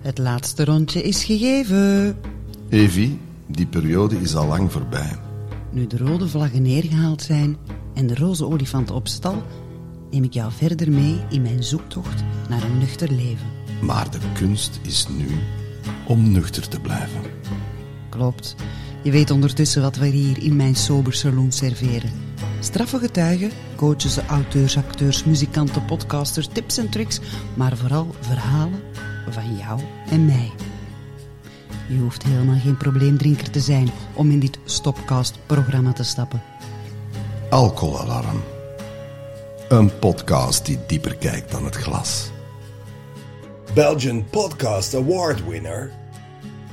Het laatste rondje is gegeven. Evie, die periode is al lang voorbij. Nu de rode vlaggen neergehaald zijn en de roze olifant op stal, neem ik jou verder mee in mijn zoektocht naar een nuchter leven. Maar de kunst is nu om nuchter te blijven. Klopt. Je weet ondertussen wat we hier in mijn sober saloon serveren. Straffe getuigen, coaches, auteurs, acteurs, muzikanten, podcasters, tips en tricks, maar vooral verhalen van jou en mij. Je hoeft helemaal geen probleemdrinker te zijn om in dit Stopcast-programma te stappen. Alcoholalarm. Een podcast die dieper kijkt dan het glas. Belgian Podcast Award winner,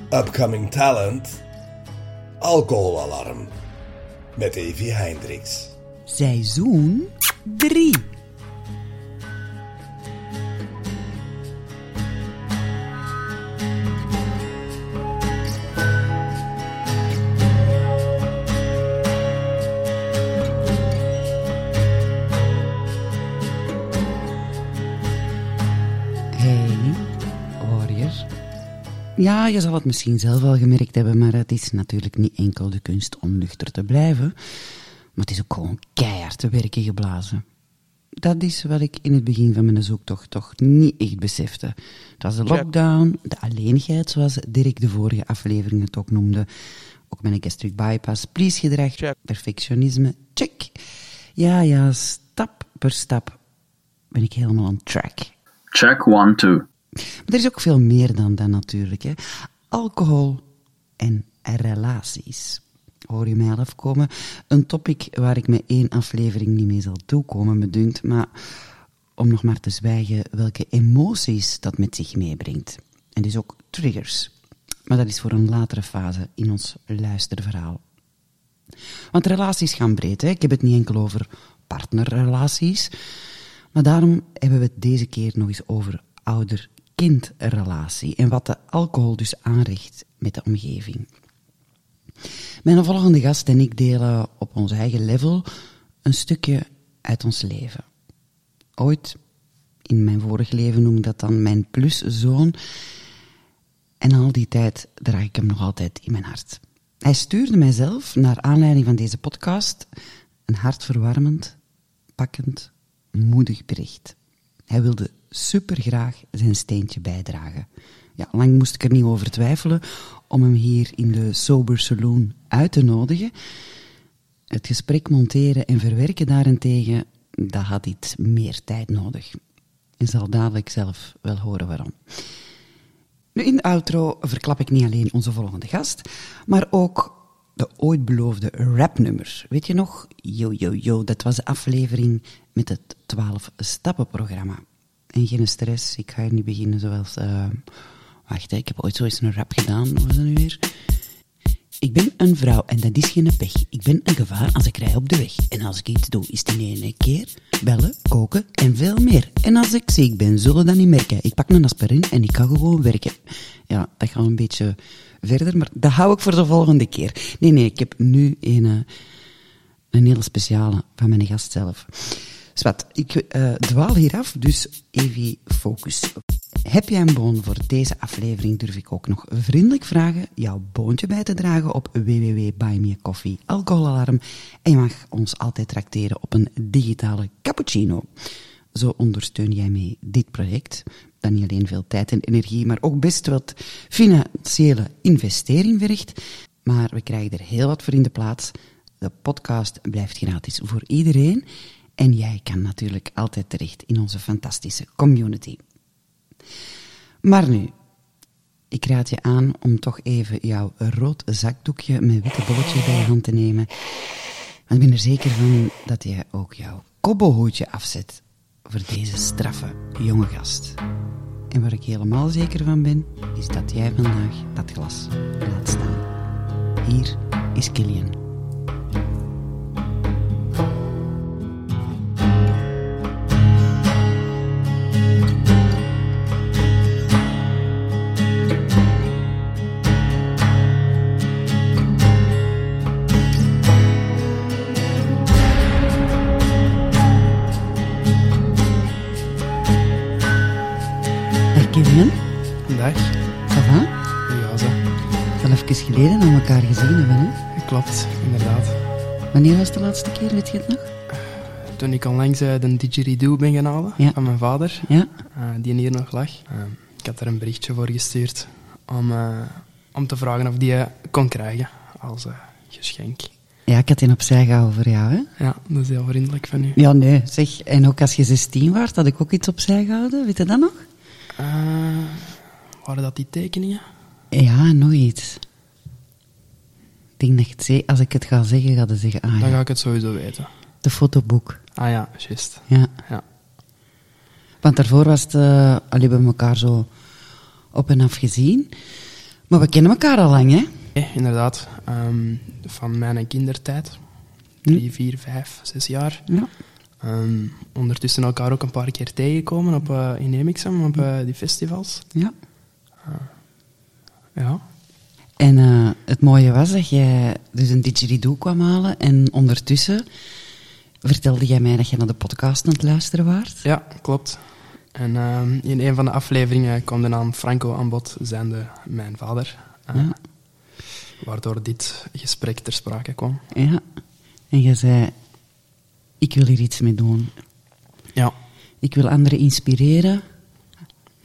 upcoming talent, Alcoholalarm met Evie Hendricks. Seizoen 3. Ja, je zal het misschien zelf al gemerkt hebben, maar het is natuurlijk niet enkel de kunst om nuchter te blijven, maar het is ook gewoon keihard te werken geblazen. Dat is wat ik in het begin van mijn zoektocht toch niet echt besefte. Het was de lockdown, de alleenigheid, zoals Dirk de vorige aflevering het ook noemde. Ook mijn gastric bypass, please-gedrag, perfectionisme, check. Ja, ja, stap per stap ben ik helemaal on track. Check one, two. Er is ook veel meer dan dat natuurlijk. Hè. Alcohol en relaties. Hoor je mij afkomen? Een topic waar ik met één aflevering niet mee zal toekomen, me dunkt. Maar om nog maar te zwijgen welke emoties dat met zich meebrengt. En dus ook triggers. Maar dat is voor een latere fase in ons luisterverhaal. Want relaties gaan breed. Hè? Ik heb het niet enkel over partnerrelaties. Maar daarom hebben we het deze keer nog eens over ouder-kindrelatie. En wat de alcohol dus aanricht met de omgeving. Mijn volgende gast en ik delen op ons eigen level een stukje uit ons leven. Ooit, in mijn vorig leven noem ik dat dan mijn pluszoon. En al die tijd draag ik hem nog altijd in mijn hart. Hij stuurde mijzelf, naar aanleiding van deze podcast, een hartverwarmend, pakkend, moedig bericht. Hij wilde supergraag zijn steentje bijdragen. Ja, lang moest ik er niet over twijfelen om hem hier in de Sober Saloon uit te nodigen. Het gesprek monteren en verwerken daarentegen, dat had iets meer tijd nodig. Je zal dadelijk zelf wel horen waarom. Nu, in de outro verklap ik niet alleen onze volgende gast, maar ook de ooit beloofde rapnummer. Weet je nog? Yo, yo, yo, dat was de aflevering met het 12-stappen-programma. En geen stress, ik ga hier niet beginnen zoals... Uh, wacht, ik heb ooit zo eens een rap gedaan. Was dat nu weer? Ik ben een vrouw en dat is geen pech. Ik ben een gevaar als ik rij op de weg. En als ik iets doe, is het in één keer bellen, koken en veel meer. En als ik ziek ben, zullen dat niet merken. Ik pak een aspirin en ik ga gewoon werken. Ja, dat gaat een beetje verder, maar dat hou ik voor de volgende keer. Nee, nee, ik heb nu een, uh, een hele speciale van mijn gast zelf. Zwat, ik uh, dwaal hier af, dus even focus. Heb jij een boon voor deze aflevering, durf ik ook nog vriendelijk vragen jouw boontje bij te dragen op www.buymeacoffee alcoholalarm en je mag ons altijd trakteren op een digitale cappuccino. Zo ondersteun jij mee dit project, dat niet alleen veel tijd en energie, maar ook best wat financiële investering verricht. Maar we krijgen er heel wat voor in de plaats. De podcast blijft gratis voor iedereen. En jij kan natuurlijk altijd terecht in onze fantastische community. Maar nu, ik raad je aan om toch even jouw rood zakdoekje met witte bolletje bij je hand te nemen. Want ik ben er zeker van dat je ook jouw kobbelhoedje afzet voor deze straffe jonge gast. En waar ik helemaal zeker van ben, is dat jij vandaag dat glas laat staan. Hier is Killian. Even geleden we elkaar gezien hebben, hè? Klopt, inderdaad. Wanneer was de laatste keer, weet je het nog? Toen ik onlangs eh, de didgeridoo ben gaan halen Ja. van mijn vader, Ja? eh, die hier nog lag, eh, ik had er een berichtje voor gestuurd om, om te vragen of die je kon krijgen als geschenk. Ja, ik had die opzij gehouden voor jou, hè? Ja, dat is heel vriendelijk van u. Ja, nee, zeg. En ook als je 16 was, had ik ook iets opzij gehouden. Weet je dat nog? Waren dat die tekeningen? Ja, nog iets. Ik denk dat het ze- als ik het ga zeggen, ga je zeggen, ah Dan ja, ga ik het sowieso weten. de fotoboek. Ah ja, juist. Ja. Ja. Want daarvoor was het, allee, we hebben elkaar zo op en af gezien. Maar we kennen elkaar al lang, hè? Nee, inderdaad. Ehm, van mijn kindertijd. Drie, vier, vijf, zes jaar. Ja. Ehm, ondertussen elkaar ook een paar keer tegengekomen op, eh, in Emixem, op eh, die festivals. ja. Ja. En eh, het mooie was dat jij dus een didgeridoo kwam halen en ondertussen vertelde jij mij dat je naar de podcast aan het luisteren waart. ja, klopt. En ehm, in een van de afleveringen kwam de naam Franco aan bod, zijnde mijn vader. Eh, Ja. Waardoor dit gesprek ter sprake kwam. Ja. En je zei, ik wil hier iets mee doen. Ja, Ik wil anderen inspireren.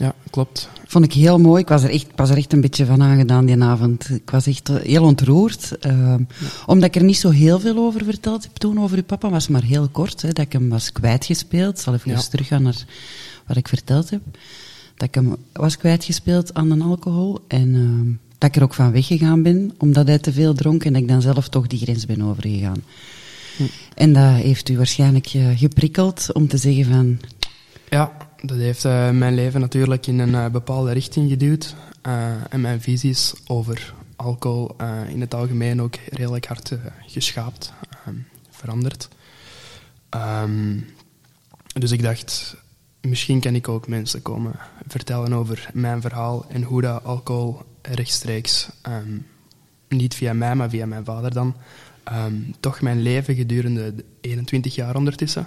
Ja klopt. Vond ik heel mooi. Ik was er echt, was er echt een beetje van aangedaan die avond. Ik was echt eh, heel ontroerd. ehm, Omdat ik er niet zo heel veel over verteld heb toen over uw papa. was maar heel kort. Hè, dat ik hem was kwijtgespeeld. Ik zal even Ja. teruggaan naar wat ik verteld heb. Dat ik hem was kwijtgespeeld aan de alcohol. En ehm, dat ik er ook van weggegaan ben. Omdat hij te veel dronk. En dat ik dan zelf toch die grens ben overgegaan. En dat heeft u waarschijnlijk eh, geprikkeld om te zeggen van... Ja, dat heeft eh, mijn leven natuurlijk in een eh, bepaalde richting geduwd. Eh, en mijn visies over alcohol in het algemeen ook redelijk hard geschaapt, ehm, veranderd. Ehm, dus ik dacht, misschien kan ik ook mensen komen vertellen over mijn verhaal en hoe dat alcohol rechtstreeks, ehm, niet via mij, maar via mijn vader dan, toch mijn leven gedurende de 21 jaar ondertussen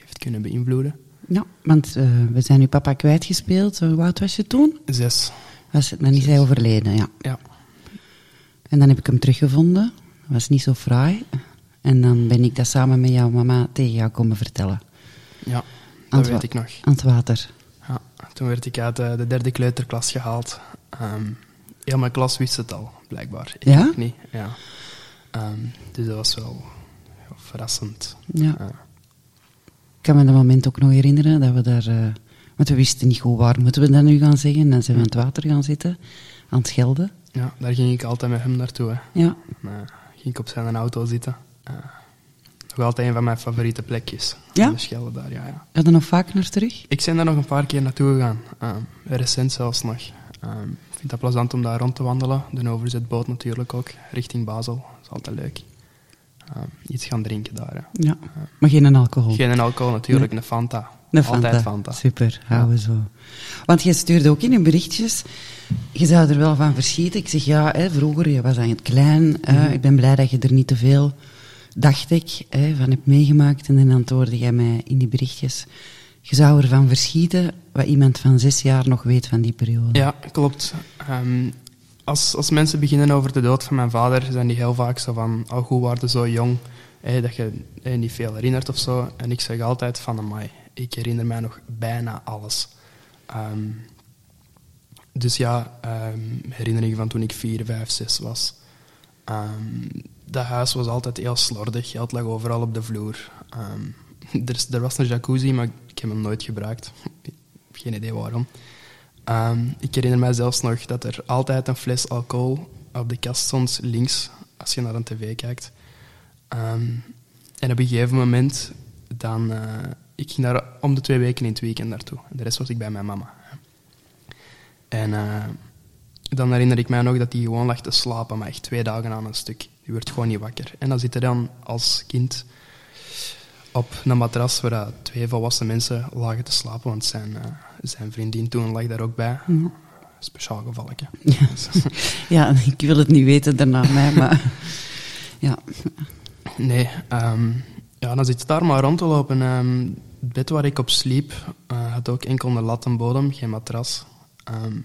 heeft kunnen beïnvloeden. Ja, want eh, we zijn uw papa kwijtgespeeld. Hoe oud was je toen? Zes. Was het, dan is hij overleden, ja. Ja. En dan heb ik hem teruggevonden. Dat was niet zo fraai. En dan ben ik dat samen met jouw mama tegen jou komen vertellen. Ja, dat weet ik nog. Aan het water. Ja, toen werd ik uit eh, de derde kleuterklas gehaald. Ehm heel mijn klas wist het al, blijkbaar. Ik Ja? niet. Ja. Ehm, dus dat was wel verrassend. Ja. Ja. Ik kan me dat moment ook nog herinneren dat we daar... eh, want we wisten niet goed waar moeten we dat nu gaan zeggen. En dan zijn we aan het water gaan zitten. Aan het schelden. Ja, daar ging ik altijd met hem naartoe. Hè. Ja. Eh, ging ik op zijn auto zitten. Nog altijd een van mijn favoriete plekjes. Ja? De Schelde daar, ja, ja. Ga je er nog vaak naar terug? Ik ben daar nog een paar keer naartoe gegaan. Ehm, recent zelfs nog. Ehm, ik vind dat plezant om daar rond te wandelen. De overzetboot natuurlijk ook, richting Basel. Dat is altijd leuk. Ehm, iets gaan drinken daar. Hè. Ja. Maar geen alcohol. Geen alcohol natuurlijk, een Fanta. Een Fanta. Altijd Fanta. Super, houden we zo. Want je stuurde ook in je berichtjes, je zou er wel van verschieten. Ik zeg ja, hè, vroeger, je was aan het klein. Mhm. Ik ben blij dat je er niet te veel, dacht ik, hè, van hebt meegemaakt. En dan antwoordde jij mij in die berichtjes. Je zou ervan verschieten wat iemand van zes jaar nog weet van die periode. Ja, klopt. Ehm, als, als mensen beginnen over de dood van mijn vader, zijn die heel vaak zo van, oh, hoe waren zo jong, hè, dat je hè, niet veel herinnert of zo. En ik zeg altijd van, amai, ik herinner mij nog bijna alles. Ehm, dus ja, ehm, herinneringen van toen ik vier, vijf, zes was. Ehm, dat huis was altijd heel slordig, geld lag overal op de vloer. Er, er was een jacuzzi, maar ik heb hem nooit gebruikt. Geen idee waarom. Ehm, ik herinner mij zelfs nog dat er altijd een fles alcohol op de kast stond, links, als je naar een tv kijkt. Ehm, en op een gegeven moment, dan, eh, ik ging daar om de twee weken in het weekend naartoe. De rest was ik bij mijn mama. En eh, dan herinner ik mij nog dat hij gewoon lag te slapen, maar echt twee dagen aan een stuk. Die werd gewoon niet wakker. En dan zit hij dan als kind op een matras waar twee volwassen mensen lagen te slapen, want zijn, eh, zijn vriendin toen lag daar ook bij. Speciaal gevalletje. Ja, ik wil het niet weten daarna mij, maar... Ja, Nee, ehm, ja, dan zit je daar maar rond te lopen. Ehm, het bed waar ik op sliep eh, had ook enkel een lattenbodem, geen matras. Ehm,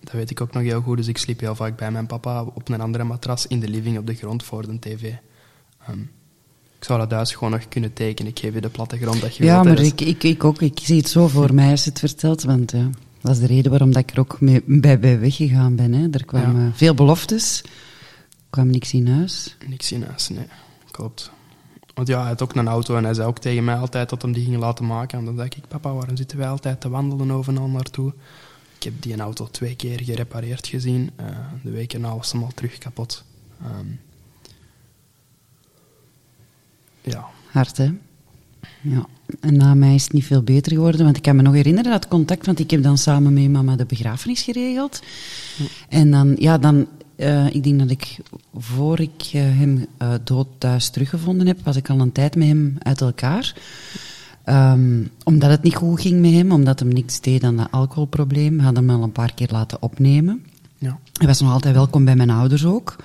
dat weet ik ook nog heel goed, dus ik sliep heel vaak bij mijn papa op een andere matras in de living op de grond voor de tv. Ehm, ik zou dat thuis gewoon nog kunnen tekenen. Ik geef je de plattegrond dat je Ja, wilt, hè. maar ik, ik, ik ook. Ik zie het zo voor mij als je het vertelt. Want ja, dat is de reden waarom dat ik er ook mee, bij, bij weggegaan ben. Hè. Er kwamen Ja. veel beloftes. Er kwam niks in huis. Niks in huis, nee. Klopt. Want ja, hij had ook een auto en hij zei ook tegen mij altijd dat hem die ging laten maken. En dan zei ik, papa, waarom zitten wij altijd te wandelen overal naartoe? Ik heb die auto twee keer gerepareerd gezien. Eh, de week erna was hem al terug kapot. Ehm, ja, Hard, hè? Ja. En na mij is het niet veel beter geworden. Want ik kan me nog herinneren dat contact... Want ik heb dan samen met mama de begrafenis geregeld. En dan... Ja, dan... eh, ik denk dat ik, voor ik eh, hem eh, dood thuis teruggevonden heb, was ik al een tijd met hem uit elkaar. Ehm, omdat het niet goed ging met hem, omdat hem niks deed aan dat alcoholprobleem, hadden hem al een paar keer laten opnemen. ja. Hij was nog altijd welkom bij mijn ouders ook.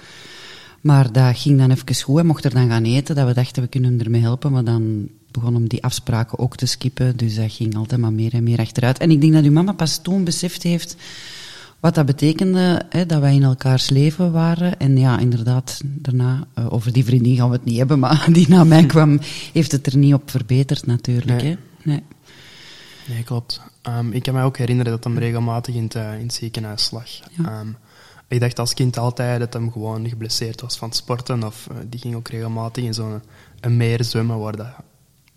Maar dat ging dan even goed. Hij mocht er dan gaan eten, dat we dachten we kunnen hem ermee helpen. Maar dan begon hem die afspraken ook te skippen. Dus dat ging altijd maar meer en meer achteruit. En ik denk dat uw mama pas toen beseft heeft wat dat betekende, hè, dat wij in elkaars leven waren. En ja, inderdaad, daarna, eh, over die vriendin gaan we het niet hebben, maar die na mij kwam, heeft het er niet op verbeterd natuurlijk. Nee. Hè? Nee. Nee, klopt. Ehm, ik kan me ook herinneren dat hem regelmatig in het, eh, in het ziekenhuis lag. Ja. Ehm, ik dacht als kind altijd dat hem gewoon geblesseerd was van sporten. Of eh, die ging ook regelmatig in zo'n een meer zwemmen waar dat,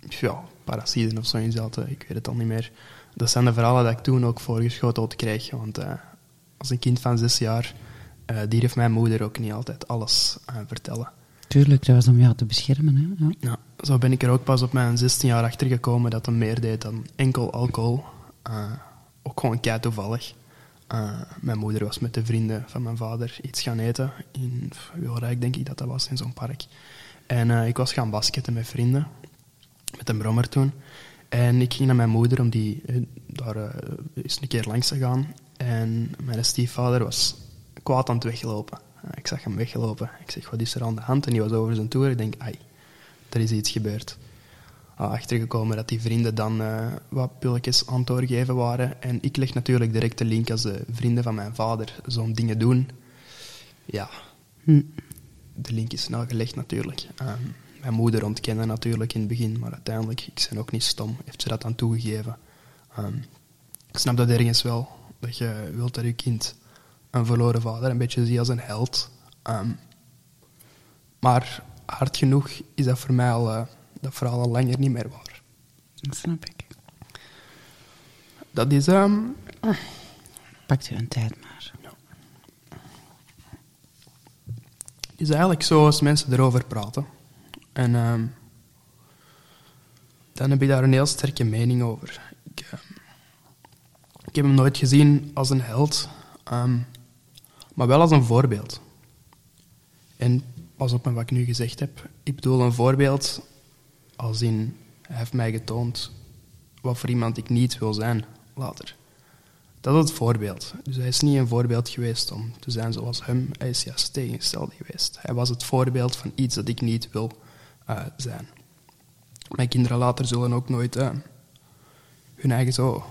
ja, parasieten of zo in zaten. Ik weet het al niet meer. Dat zijn de verhalen dat ik toen ook voorgeschoteld kreeg. Want eh, als een kind van zes jaar eh durft mijn moeder ook niet altijd alles vertellen. Tuurlijk, dat was om jou te beschermen. Hè? Ja. Ja, zo ben ik er ook pas op mijn 16 jaar achter gekomen dat hem meer deed dan enkel alcohol. Ook gewoon kei toevallig. Eh, mijn moeder was met de vrienden van mijn vader iets gaan eten. In Wilrijk, denk ik dat dat was, in zo'n park. En eh, ik was gaan basketten met vrienden. Met een brommer toen. En ik ging naar mijn moeder om die eh, daar eens een keer langs te gaan. En mijn stiefvader was kwaad aan het weglopen. Ik zag hem weglopen. Ik zeg, wat is er aan de hand? En die was over zijn toer. Ik denk, ai, er is iets gebeurd. Ah, achtergekomen dat die vrienden dan eh, wat pilletjes aan het doorgeven waren. En ik leg natuurlijk direct de link als de vrienden van mijn vader zo'n dingen doen. Ja, Hm. de link is snel gelegd natuurlijk. Ehm, mijn moeder ontkende natuurlijk in het begin, maar uiteindelijk, ik ben ook niet stom, heeft ze dat dan toegegeven. Ehm, ik snap dat ergens wel, dat je wilt dat je kind een verloren vader een beetje ziet als een held. Ehm, maar hard genoeg is dat voor mij al, eh, dat verhaal al langer niet meer waar. Dat snap ik. Dat is, ehm, Pakt u een tijd maar. is eigenlijk zo als mensen erover praten. En ehm, dan heb ik daar een heel sterke mening over. Ik, ehm, ik heb hem nooit gezien als een held, maar wel als een voorbeeld. En pas op met wat ik nu gezegd heb. Ik bedoel een voorbeeld als in, hij heeft mij getoond wat voor iemand ik niet wil zijn later. Dat is het voorbeeld. Dus hij is niet een voorbeeld geweest om te zijn zoals hem. Hij is juist tegengesteld geweest. Hij was het voorbeeld van iets dat ik niet wil eh, zijn. Mijn kinderen later zullen ook nooit eh, hun eigen zo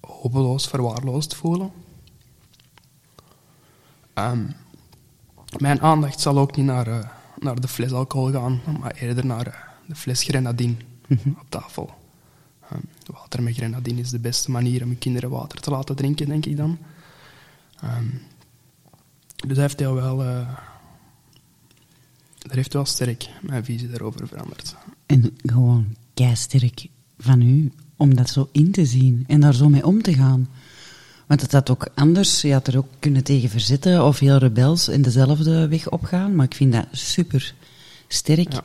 hopeloos verwaarloosd voelen. Ehm, mijn aandacht zal ook niet naar, eh, naar de fles alcohol gaan, maar eerder naar de fles grenadine op tafel. Ehm, water met grenadine is de beste manier om je kinderen water te laten drinken, denk ik dan. Ehm, dus hij heeft heel wel, eh dat heeft wel sterk mijn visie daarover veranderd. En gewoon sterk van u om dat zo in te zien en daar zo mee om te gaan. Want het had ook anders, je had er ook kunnen tegen verzetten of heel rebels in dezelfde weg opgaan. Maar ik vind dat super sterk. Ja.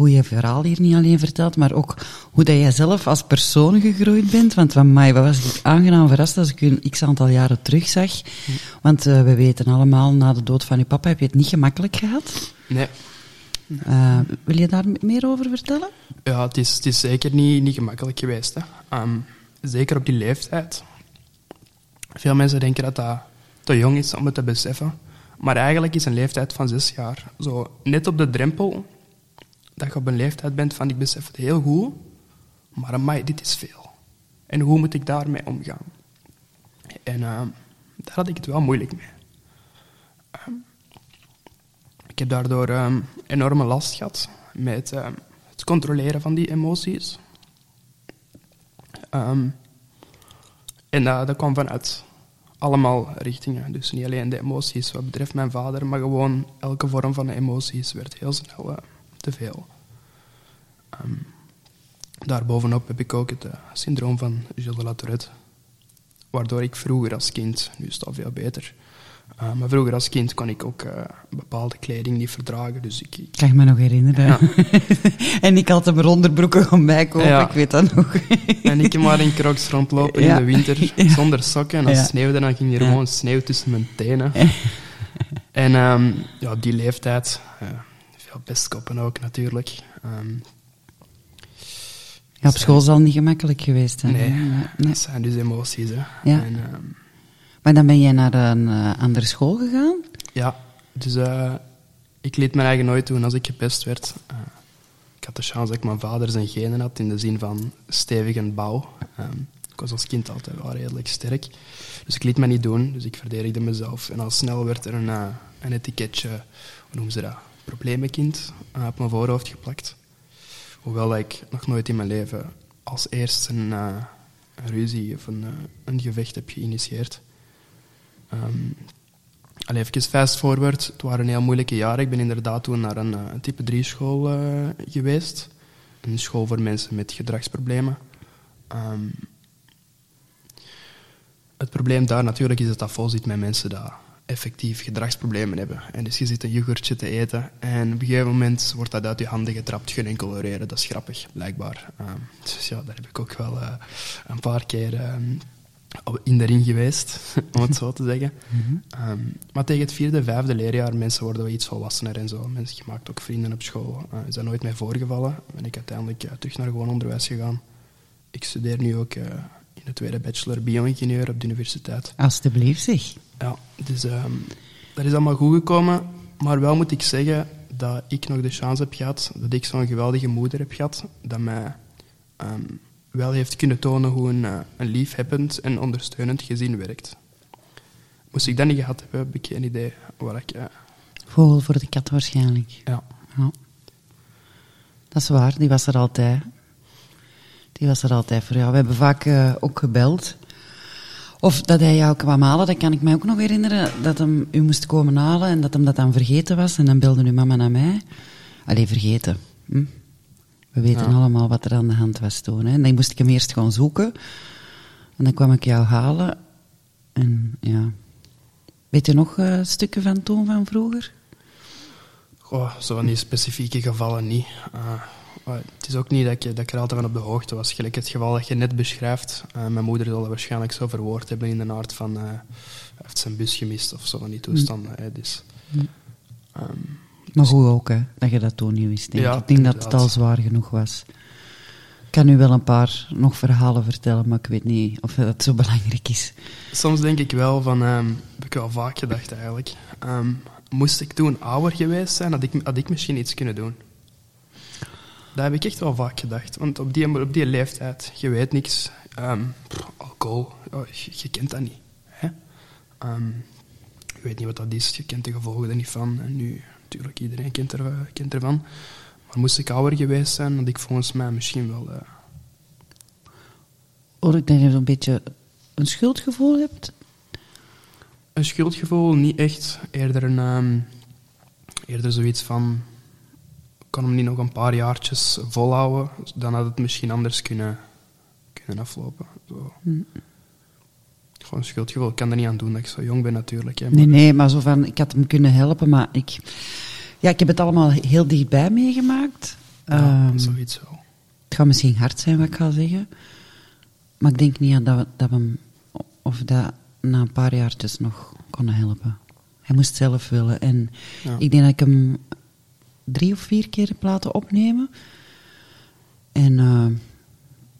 Hoe je verhaal hier niet alleen vertelt, maar ook hoe dat jij zelf als persoon gegroeid bent. Want van mij was ik aangenaam verrast als ik u een x aantal jaren terug zag. Want eh, we weten allemaal, na de dood van je papa heb je het niet gemakkelijk gehad. Nee, Eh, wil je daar meer over vertellen? Ja, het is, het is zeker niet, niet gemakkelijk geweest. Hè. Ehm, zeker op die leeftijd. Veel mensen denken dat dat te jong is om het te beseffen. Maar eigenlijk is een leeftijd van zes jaar zo net op de drempel dat je op een leeftijd bent van ik besef het heel goed, maar amai, dit is veel. En hoe moet ik daarmee omgaan? En ehm, daar had ik het wel moeilijk mee. Ehm, ik heb daardoor ehm, enorme last gehad met het controleren van die emoties. En dat, kwam vanuit allemaal richtingen. Dus niet alleen de emoties wat betreft mijn vader, maar gewoon elke vorm van emoties werd heel snel te veel. Ehm, daarbovenop heb ik ook het eh, syndroom van Gilles de la Tourette. Waardoor ik vroeger als kind, nu is het al veel beter, eh, maar vroeger als kind kon ik ook eh, bepaalde kleding niet verdragen. Dus ik, ik- Kan me nog herinneren? Ja. en ik had hem onderbroeken gaan bijkopen, Ja. ik weet dat nog. en ik maar in crocs rondlopen Ja. in de winter, zonder sokken. En als het sneeuwde, dan ging er gewoon sneeuw tussen mijn tenen. en ehm, ja, op die leeftijd, veel pestkoppen ook natuurlijk. Ehm, Ja, op school zal niet gemakkelijk geweest zijn. Nee. Nee. Dat zijn dus emoties, hè. Ja. En, ehm, Maar dan ben jij naar een eh, andere school gegaan? ja, dus eh, ik liet mijn eigen nooit doen als ik gepest werd. Eh, ik had de chance dat ik mijn vader zijn genen had, in de zin van stevige bouw. Ehm, ik was als kind altijd wel redelijk sterk. Dus ik liet me niet doen, dus ik verdedigde mezelf. En al snel werd er een, een etiketje, hoe noemen ze dat, probleemkind, eh, op mijn voorhoofd geplakt. Hoewel ik nog nooit in mijn leven als eerste een, eh, ruzie of een, eh, een gevecht heb geïnitieerd. Allee, even fast forward. Het waren heel moeilijke jaren. Ik ben inderdaad toen naar een type 3 school geweest. Een school voor mensen met gedragsproblemen. Ehm, het probleem daar natuurlijk is dat dat vol zit met mensen die effectief gedragsproblemen hebben. En dus je zit een yoghurtje te eten en op een gegeven moment wordt dat uit je handen getrapt. Geen enkel reden. Dat is grappig, blijkbaar. Ehm, dus ja, daar heb ik ook wel eh, een paar keer ehm, in de ring geweest, om het zo te zeggen. Ehm, maar tegen het vierde, vijfde leerjaar, mensen worden wel iets volwassener en zo. Mensen, je maakt ook vrienden op school. Eh, is dat nooit meer voorgevallen. Ben ik uiteindelijk eh, terug naar gewoon onderwijs gegaan. Ik studeer nu ook in de tweede bachelor bio-ingenieur op de universiteit. Alsjeblieft, zeg. Ja, dus ehm, dat is allemaal goed gekomen. Maar wel moet ik zeggen dat ik nog de chance heb gehad, dat ik zo'n geweldige moeder heb gehad, dat mij ehm, wel heeft kunnen tonen hoe een, eh, een liefhebbend en ondersteunend gezin werkt. Moest ik dat niet gehad hebben, heb ik geen idee waar ik... eh, Vogel voor de kat waarschijnlijk. ja. Ja. Dat is waar, die was er altijd. Die was er altijd voor jou. We hebben vaak eh, ook gebeld. Of dat hij jou kwam halen, dat kan ik mij ook nog herinneren. Dat hem u moest komen halen en dat hem dat dan vergeten was. En dan belde uw mama naar mij. Allee, vergeten. Hm? We weten Ja. allemaal wat er aan de hand was toen. Hè. En dan moest ik hem eerst gaan zoeken. En dan kwam ik jou halen. En ja... Weet je nog eh, stukken van toen, van vroeger? Goh, zo van die specifieke gevallen niet. Eh, maar het is ook niet dat ik, dat ik er altijd van op de hoogte was. Gelijk het geval dat je net beschrijft. Eh, mijn moeder zal dat waarschijnlijk zo verwoord hebben in de aard van... hij heeft zijn bus gemist of zo van die toestanden. Hè, dus, ehm, Maar goed ook, hè, dat je dat toen niet wist. Denk. Ja, ik. denk dat het al zwaar genoeg was. Ik kan u wel een paar nog verhalen vertellen, maar ik weet niet of dat zo belangrijk is. soms denk ik wel van... ehm, heb ik wel vaak gedacht eigenlijk. ehm, moest ik toen ouder geweest zijn, had ik, had ik misschien iets kunnen doen. Dat heb ik echt wel vaak gedacht. Want op die, op die leeftijd, je weet niks. Ehm, pff, alcohol, je, je kent dat niet. Hè? Ehm, je weet niet wat dat is, je kent de gevolgen er niet van. En nu, natuurlijk, iedereen kent, er, eh, kent ervan. Maar moest ik ouder geweest zijn, had ik volgens mij misschien wel... Hoor ik dat je zo'n beetje een schuldgevoel hebt? Een schuldgevoel, niet echt. Eerder, een, ehm, eerder zoiets van... Ik kan hem niet nog een paar jaartjes volhouden. Dan had het misschien anders kunnen, kunnen aflopen. Zo. Gewoon een schuldgevoel. Ik kan er niet aan doen dat ik zo jong ben natuurlijk. Hè, Nee, nee, maar zo van, ik had hem kunnen helpen, maar ik... Ja, ik heb het allemaal heel dichtbij meegemaakt. Ja, Ehm, zoiets wel. Het gaat misschien hard zijn wat ik ga zeggen. Maar ik denk niet aan dat we, dat we hem, of dat na een paar jaartjes nog konden helpen. Hij moest zelf willen. En Ja. ik denk dat ik hem drie of vier keer heb laten opnemen. En eh,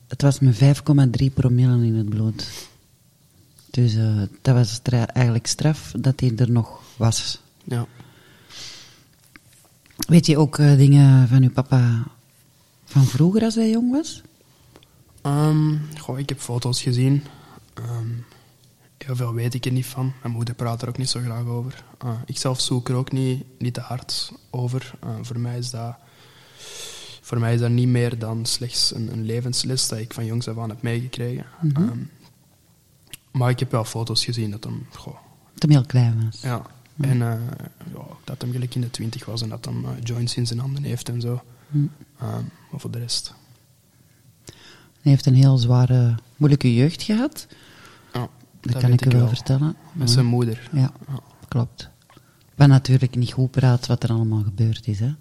het was met 5,3 promille in het bloed. Dus eh, dat was stra- eigenlijk straf dat hij er nog was. Ja. Weet je ook eh, dingen van uw papa van vroeger als hij jong was? Ehm, goh, ik heb foto's gezien. Ehm, heel veel weet ik er niet van. Mijn moeder praat er ook niet zo graag over. Uh, ik zelf zoek er ook niet, niet te hard over. Uh, voor, mij is dat, voor mij is dat niet meer dan slechts een, een levensles dat ik van jongs af aan heb meegekregen. Mm -hmm. um, maar ik heb wel foto's gezien dat hem... Goh, dat hem heel klein was. Ja. Mm. En uh, ja, dat hem gelijk in de twintig was en dat hem joints in zijn handen heeft en zo. Mm. Um, maar voor de rest... Hij heeft een heel zware, moeilijke jeugd gehad. Dat, kan ik u wel, vertellen. Met zijn moeder. Ja, ja, klopt. Wat natuurlijk niet goed praat wat er allemaal gebeurd is. Hè?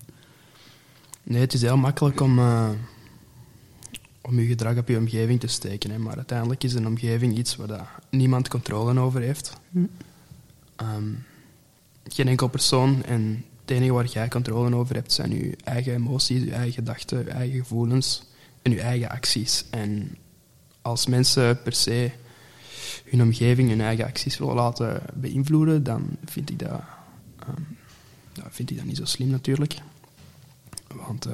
Nee, het is heel makkelijk om, uh, om je gedrag op je omgeving te steken. Hè? Maar uiteindelijk is een omgeving iets waar dat niemand controle over heeft. Hm. Um, geen enkel persoon. En het enige waar jij controle over hebt zijn je eigen emoties, je eigen gedachten, je eigen gevoelens en je eigen acties. En als mensen per se hun omgeving, hun eigen acties willen laten beïnvloeden, dan vind ik dat, ja, vind ik dat niet zo slim natuurlijk. Want uh,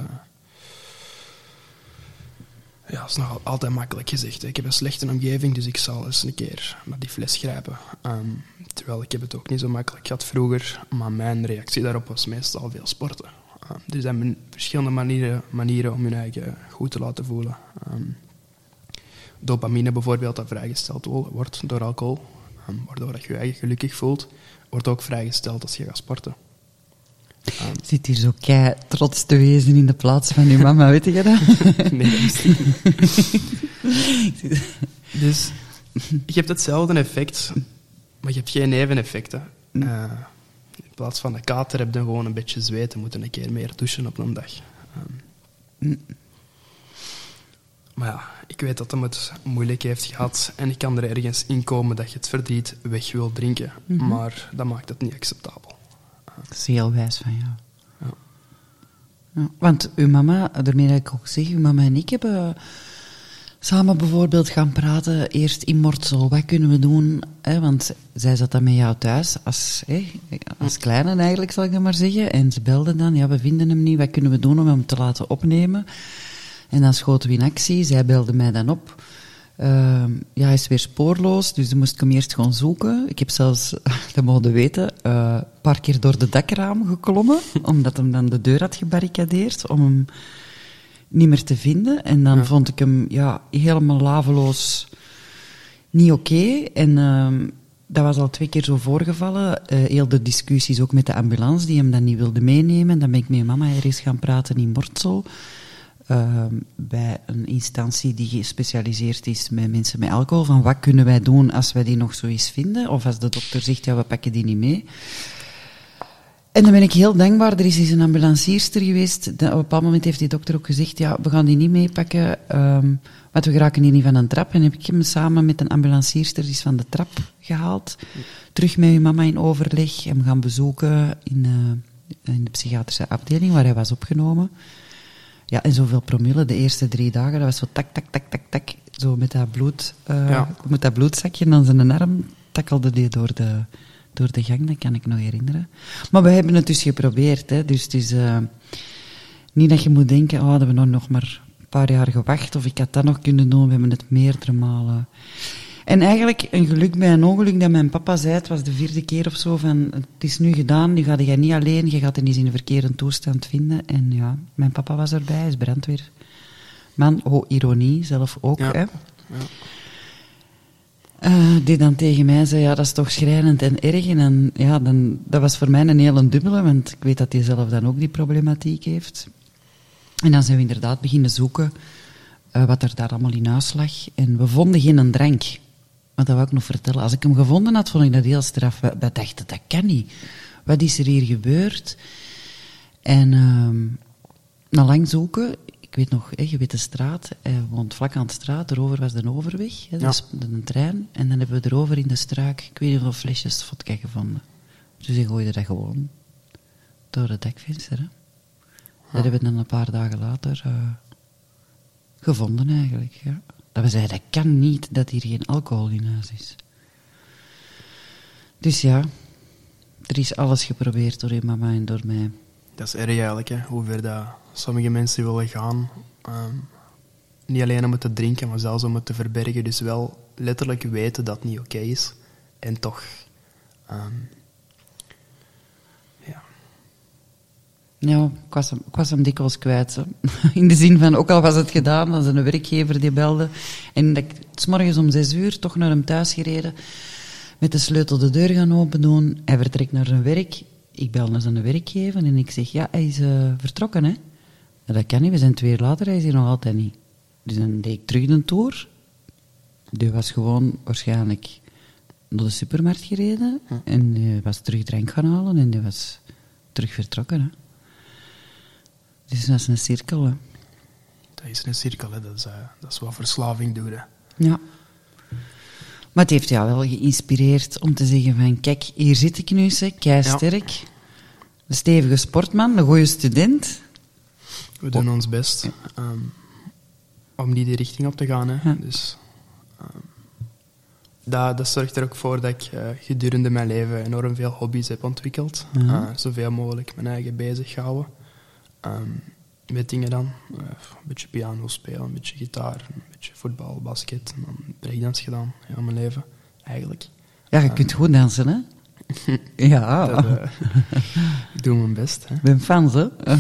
ja, dat is nog altijd makkelijk gezegd. Ik heb een slechte omgeving, dus ik zal eens een keer naar die fles grijpen. Um, terwijl ik heb het ook niet zo makkelijk gehad vroeger, maar mijn reactie daarop was meestal veel sporten. Um, er zijn verschillende manieren, manieren om je eigen goed te laten voelen. Dopamine bijvoorbeeld, dat vrijgesteld wordt door alcohol, um, waardoor dat je je eigen gelukkig voelt, wordt ook vrijgesteld als je gaat sporten. Um, Zit hier zo kei trots te wezen in de plaats van je mama, weet je dat? nee, dat is niet. dus je hebt hetzelfde effect, maar je hebt geen neveneffecten. Uh, in plaats van de kater heb je gewoon een beetje zweten, moeten een keer meer douchen op een dag. Um, maar ja, ik weet dat hem het moeilijk heeft gehad en ik kan er ergens in komen dat je het verdriet weg wil drinken, mm -hmm. maar dat maakt het niet acceptabel. Dat is heel wijs van jou. Ja. Ja, want uw mama, daarmee dat ik ook zeg, uw mama en ik hebben samen bijvoorbeeld gaan praten, eerst in Mortsel, wat kunnen we doen? Hè, want zij zat dan met jou thuis, als, hè, als kleine eigenlijk, zal ik dat maar zeggen. En ze belde dan, ja, we vinden hem niet, wat kunnen we doen om hem te laten opnemen? En dan schoten we in actie, zij belde mij dan op. Uh, ja, hij is weer spoorloos, dus dan moest ik hem eerst gewoon zoeken. Ik heb zelfs, dat mogen weten, uh, een paar keer door de dakraam geklommen, omdat hem dan de deur had gebarricadeerd, om hem niet meer te vinden. En dan ja. vond ik hem ja, helemaal laveloos niet oké. Okay. En uh, dat was al twee keer zo voorgevallen. Uh, heel de discussies ook met de ambulance, die hem dan niet wilde meenemen. Dan ben ik met mama ergens gaan praten in Mortsel. Uh, bij een instantie die gespecialiseerd is met mensen met alcohol. Van wat kunnen wij doen als wij die nog zo eens vinden? Of als de dokter zegt, ja, we pakken die niet mee. En dan ben ik heel dankbaar. Er is eens een ambulancierster geweest. op een bepaald moment heeft die dokter ook gezegd, ja, we gaan die niet meepakken, um, want we geraken hier niet van een trap. En heb ik hem samen met een ambulancierster eens van de trap gehaald. Terug met uw mama in overleg. Hem gaan bezoeken in, uh, in de psychiatrische afdeling, waar hij was opgenomen. Ja, en zoveel promille de eerste drie dagen, dat was zo tak, tak, tak, tak, tak. Zo met dat bloed, uh, ja. met dat bloedzakje aan zijn arm takkelde die door de, door de gang, dat kan ik nog herinneren. Maar we hebben het dus geprobeerd, hè. Dus het is uh, niet dat je moet denken, oh, hadden we nog maar een paar jaar gewacht, of ik had dat nog kunnen doen. We hebben het meerdere malen... En eigenlijk een geluk bij een ongeluk dat mijn papa zei, het was de vierde keer of zo, van het is nu gedaan, nu ga je niet alleen, je gaat hem niet in een verkeerde toestand vinden. En ja, mijn papa was erbij, hij is brandweerman, oh, ironie zelf ook, ja. hè. Ja. Uh, die dan tegen mij zei, ja, dat is toch schrijnend en erg. En dan, ja, dan, dat was voor mij een hele dubbele, want ik weet dat hij zelf dan ook die problematiek heeft. En dan zijn we inderdaad beginnen zoeken uh, wat er daar allemaal in huis lag. En we vonden geen drank. Maar dat wil ik nog vertellen. Als ik hem gevonden had, vond ik dat heel straf. We, dachten, dat kan niet. Wat is er hier gebeurd? En uh, na lang zoeken, ik weet nog, je weet de straat, woont vlak aan de straat, erover was de overweg, hè, Ja. dus een trein. En dan hebben we erover in de struik, ik weet niet hoeveel flesjes vodka gevonden. Dus ik gooide dat gewoon door het dekvenster. Hè. Dat hebben we dan een paar dagen later uh, gevonden eigenlijk. Ja. Dat we zeiden, dat kan niet dat hier geen alcohol in huis is. Dus ja, er is alles geprobeerd door je mama en door mij. Dat is erg eigenlijk, hoe ver dat sommige mensen willen gaan. Um, niet alleen om te drinken, maar zelfs om het te verbergen. Dus wel letterlijk weten dat het niet oké is. En toch... ehm, Ja, ik was, hem, ik was hem dikwijls kwijt. hè. In de zin van, ook al was het gedaan, dat is een werkgever die belde. En dat ik s morgens om zes uur toch naar hem thuis gereden. Met de sleutel de deur gaan open doen. Hij vertrekt naar zijn werk. Ik bel naar zijn werkgever en ik zeg, ja, hij is eh, vertrokken, hè. Dat kan niet, we zijn twee uur later, hij is hier nog altijd niet. Dus dan deed ik terug de tour. Die was gewoon waarschijnlijk naar de supermarkt gereden. En die was terug drank gaan halen en die was terug vertrokken, hè. Dus dat is een cirkel, hè. Dat is een cirkel, hè. Dat, is, eh, dat is wat verslaving doet. Hè. Ja. Maar het heeft jou wel geïnspireerd om te zeggen van, kijk, hier zit ik nu, zeg, kei Ja. sterk. Een stevige sportman, een goede student. We doen ons best ehm, om niet die richting op te gaan. Hè. Ja. Dus, ehm, dat, dat zorgt er ook voor dat ik eh, gedurende mijn leven enorm veel hobby's heb ontwikkeld. Ja. Eh, zoveel mogelijk mijn eigen bezig houden. Ehm, met dingen dan. Eh, een beetje piano spelen, een beetje gitaar, een beetje voetbal, basket. En dan breakdance gedaan, heel mijn leven, eigenlijk. Ja, je kunt goed dansen, hè? Ja, Dat, eh, ik doe mijn best. Hè. ik ben fan, hè?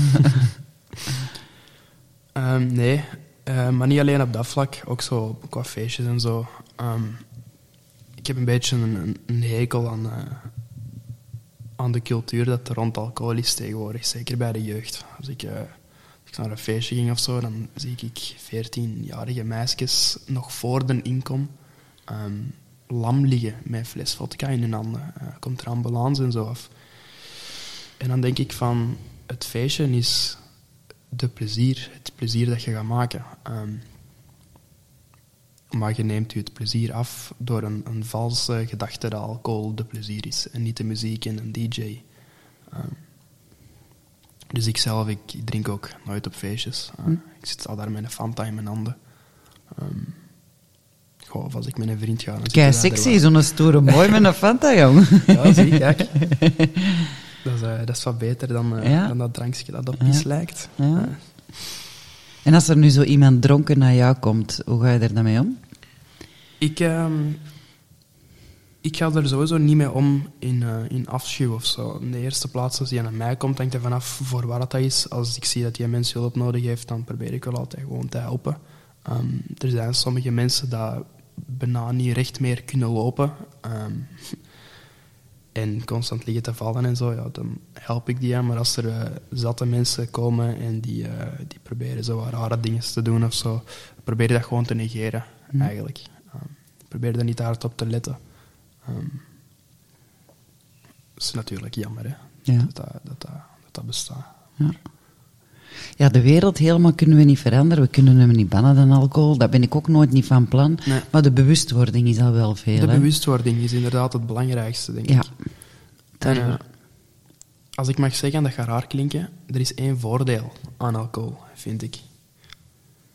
Ehm, nee, eh, maar niet alleen op dat vlak, ook zo qua feestjes en zo. Ehm, ik heb een beetje een, een, hekel aan, aan de cultuur dat er rond alcohol is tegenwoordig, zeker bij de jeugd. Als ik, eh, ik naar een feestje ging of zo, dan zie ik 14-jarige meisjes nog voor de inkom ehm, lam liggen met een fles vodka in hun handen. Eh, komt er ambulance en zo af. En dan denk ik van, het feestje is de plezier, het plezier dat je gaat maken. Ehm, maar je neemt je het plezier af door een, een valse gedachte dat alcohol de plezier is en niet de muziek en een DJ. Ehm, dus ik zelf, ik, ik drink ook nooit op feestjes. Uh, Ik zit al daar met een Fanta in mijn handen. Ehm, goh, of als ik met een vriend ga... Er sexy, zo'n stoere mooi met een Fanta, jong. Ja, zie, kijk. Dat is, eh, dat is wat beter dan, eh, Ja. dan dat drankje dat op Ja. pis lijkt. Ja. Eh, En als er nu zo iemand dronken naar jou komt, hoe ga je er dan mee om? Ik, ehm, ik ga er sowieso niet mee om in, eh, in afschuw of zo. In de eerste plaats, als hij naar mij komt, hangt er vanaf voor wat dat is. Als ik zie dat die mens hulp nodig heeft, dan probeer ik wel altijd gewoon te helpen. Ehm, er zijn sommige mensen die bijna niet recht meer kunnen lopen. ehm, en constant liggen te vallen en zo, ja, dan help ik die aan. Maar als er eh, zatte mensen komen en die, eh, die proberen zo rare dingen te doen of zo, probeer je dat gewoon te negeren, eigenlijk. Probeer er niet hard op te letten. Ehm, dat is natuurlijk jammer, hè, Ja. dat, dat, dat, dat, dat dat bestaat. Ja. Ja, de wereld helemaal kunnen we niet veranderen. We kunnen hem niet bannen dan alcohol. Dat ben ik ook nooit niet van plan. Nee. Maar de bewustwording is al wel veel. De hè. bewustwording is inderdaad het belangrijkste, denk Ja. ik. En, eh, als ik mag zeggen, dat gaat raar klinken, er is één voordeel aan alcohol, vind ik.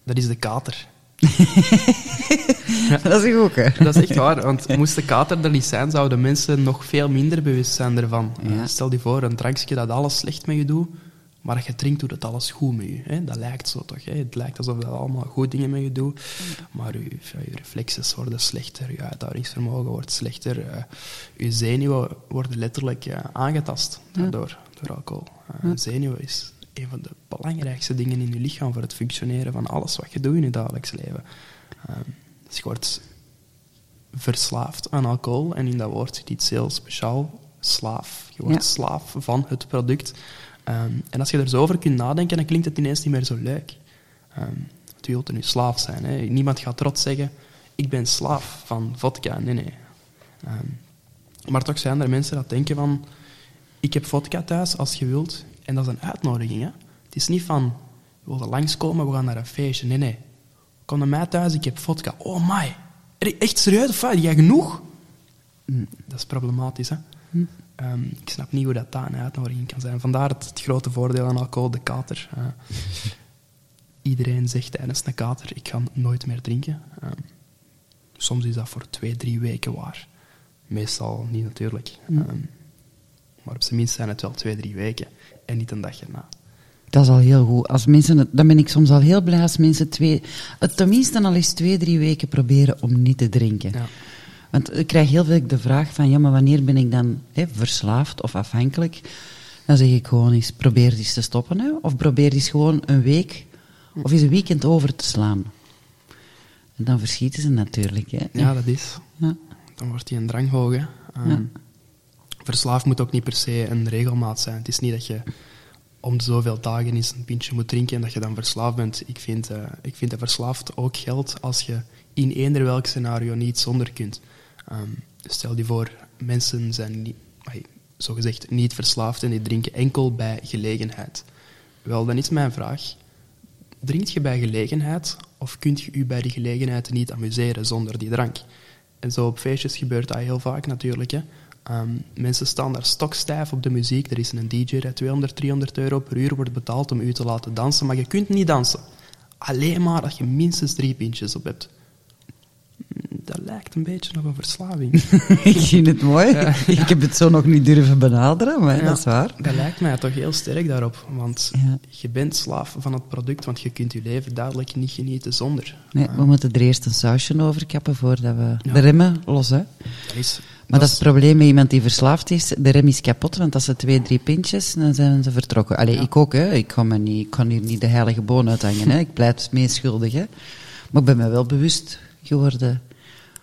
Dat is de kater. Dat is ook, hè. Dat is echt waar, want moest de kater er niet zijn, zouden mensen nog veel minder bewust zijn ervan. Ja. Eh, Stel je voor, een drankje dat alles slecht met je doet, maar als je drinkt, doet het alles goed met je. Hè? Dat lijkt zo toch? Hè? Het lijkt alsof dat allemaal goed dingen met je doet, maar je, ja, je reflexes worden slechter, je uithoudingsvermogen wordt slechter, eh, je zenuwen worden letterlijk eh, aangetast daardoor, door alcohol. Eh, Zenuwen is een van de belangrijkste dingen in je lichaam voor het functioneren van alles wat je doet in je dagelijks leven. Dus je wordt verslaafd aan alcohol. En in dat woord zit iets heel speciaal. Slaaf. Je wordt Ja. slaaf van het product. Ehm, en als je er zo over kunt nadenken, dan klinkt het ineens niet meer zo leuk. Want je wilt er nu slaaf zijn. Hè. Niemand gaat trots zeggen, ik ben slaaf van vodka. Nee, nee. Maar toch zijn er mensen dat denken van, ik heb vodka thuis als je wilt. En dat is een uitnodiging. Hè. Het is niet van, we willen langskomen, we gaan naar een feestje. Nee, nee. Kom naar mij thuis, ik heb vodka. Oh my. Echt serieus? Of wat? Jij genoeg? Dat is problematisch, hè. Ehm, ik snap niet hoe dat, dat een uitnodiging kan zijn. Vandaar het, het grote voordeel aan alcohol, de kater. Eh, iedereen zegt tijdens een kater, ik ga nooit meer drinken. Ehm, soms is dat voor twee, drie weken waar. Meestal niet natuurlijk. Ehm, maar op zijn minst zijn het wel twee, drie weken. En niet een dag erna. Dat is al heel goed. Als mensen het, dan ben ik soms al heel blij als mensen twee, het tenminste al eens twee, drie weken proberen om niet te drinken. Ja. Want ik krijg heel veel de vraag van, ja, maar wanneer ben ik dan hè, verslaafd of afhankelijk? Dan zeg ik gewoon eens, probeer eens te stoppen. Hè? Of probeer eens gewoon een week of eens een weekend over te slaan. En dan verschieten ze natuurlijk. Hè? Ja, dat is. Ja. Dan wordt die een drang hoog. Hè. Ehm, Ja. Verslaafd moet ook niet per se een regelmaat zijn. Het is niet dat je om zoveel dagen eens een pintje moet drinken en dat je dan verslaafd bent. Ik vind, eh, ik vind dat verslaafd ook geldt als je in eender welk scenario niet zonder kunt. Ehm, stel je voor, mensen zijn niet, zogezegd niet verslaafd en die drinken enkel bij gelegenheid. Wel, dan is mijn vraag, drinkt je bij gelegenheid of kunt je u bij die gelegenheid niet amuseren zonder die drank? En zo op feestjes gebeurt dat heel vaak natuurlijk. Hè. Ehm, mensen staan daar stokstijf op de muziek. Er is een DJ die 200, 300 euro per uur wordt betaald om u te laten dansen, maar je kunt niet dansen. Alleen maar dat je minstens drie pintjes op hebt. Mm, Dat lijkt een beetje op een verslaving. ik vind het mooi. Ik heb het zo nog niet durven benaderen, maar Ja, dat is waar. Dat lijkt mij toch heel sterk daarop. Want je bent slaaf van het product, want je kunt je leven duidelijk niet genieten zonder. Nee, we moeten er eerst een sausje over kappen voordat we de remmen los. Hè? Dat is, Maar dat is het probleem met iemand die verslaafd is. De rem is kapot, want als ze twee, drie pintjes, dan zijn ze vertrokken. Allee, Ja. ik ook, hè. Ik kan, me niet, ik kan hier niet de heilige boon uithangen, hè. Ik pleit meeschuldig, hè. Maar ik ben me wel bewust geworden.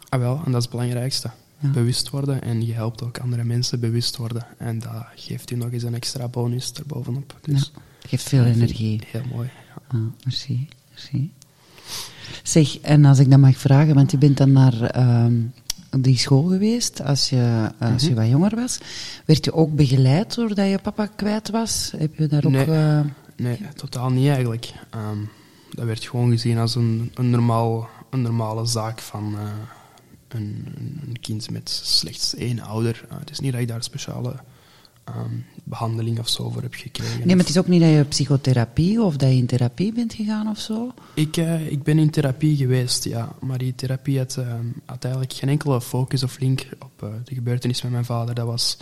Ah wel, en dat is het belangrijkste. Ja. Bewust worden en je helpt ook andere mensen bewust worden. En dat geeft u nog eens een extra bonus erbovenop. Dus Ja, geeft veel dat energie. Heel mooi. Ah, merci, merci. Zeg, en als ik dan mag vragen, want je bent dan naar ehm, die school geweest als je, als Mhm. je wat jonger was. Werd je ook begeleid doordat je papa kwijt was? Heb je daar ook... Nee. eh, Nee, totaal niet eigenlijk. Ehm, dat werd gewoon gezien als een, een, normaal, een normale zaak van eh, een, een- een kind met slechts één ouder. Eh, het is niet dat ik daar speciale ehm, behandeling of zo voor heb gekregen. Nee, maar het is ook niet dat je psychotherapie of dat je in therapie bent gegaan of zo. Ik, eh, ik ben in therapie geweest, ja. Maar die therapie had, ehm, had eigenlijk geen enkele focus of link op eh, de gebeurtenis met mijn vader. Dat was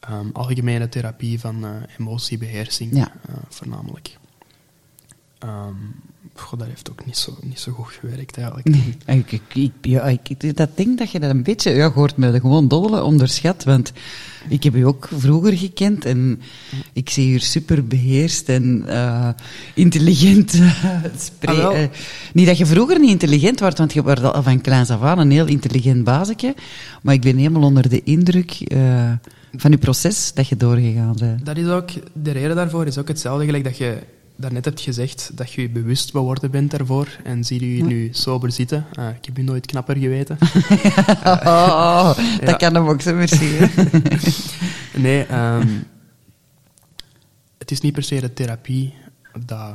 ehm, algemene therapie van eh, emotiebeheersing, Ja. voornamelijk. Ehm, goh, dat heeft ook niet zo, niet zo goed gewerkt, eigenlijk. Nee, ik, ik, ik, ja, ik, dat denk dat je dat een beetje, ja, je hoort me gewoon doddelen, onderschat. Want ik heb je ook vroeger gekend en ik zie je er super beheerst en eh, intelligent uh, spreken. Ah, wel. niet dat je vroeger niet intelligent was, want je was al van kleins af aan een heel intelligent bazetje. Maar ik ben helemaal onder de indruk eh, van je proces dat je doorgegaan bent. Dat is ook, de reden daarvoor is ook hetzelfde gelijk dat je daarnet hebt gezegd, dat je je bewust geworden bent daarvoor. En zie je je nu sober zitten. Ah, ik heb je nooit knapper geweten. Oh, dat Ja. kan hem ook zo merci. Nee, ehm, het is niet per se de therapie dat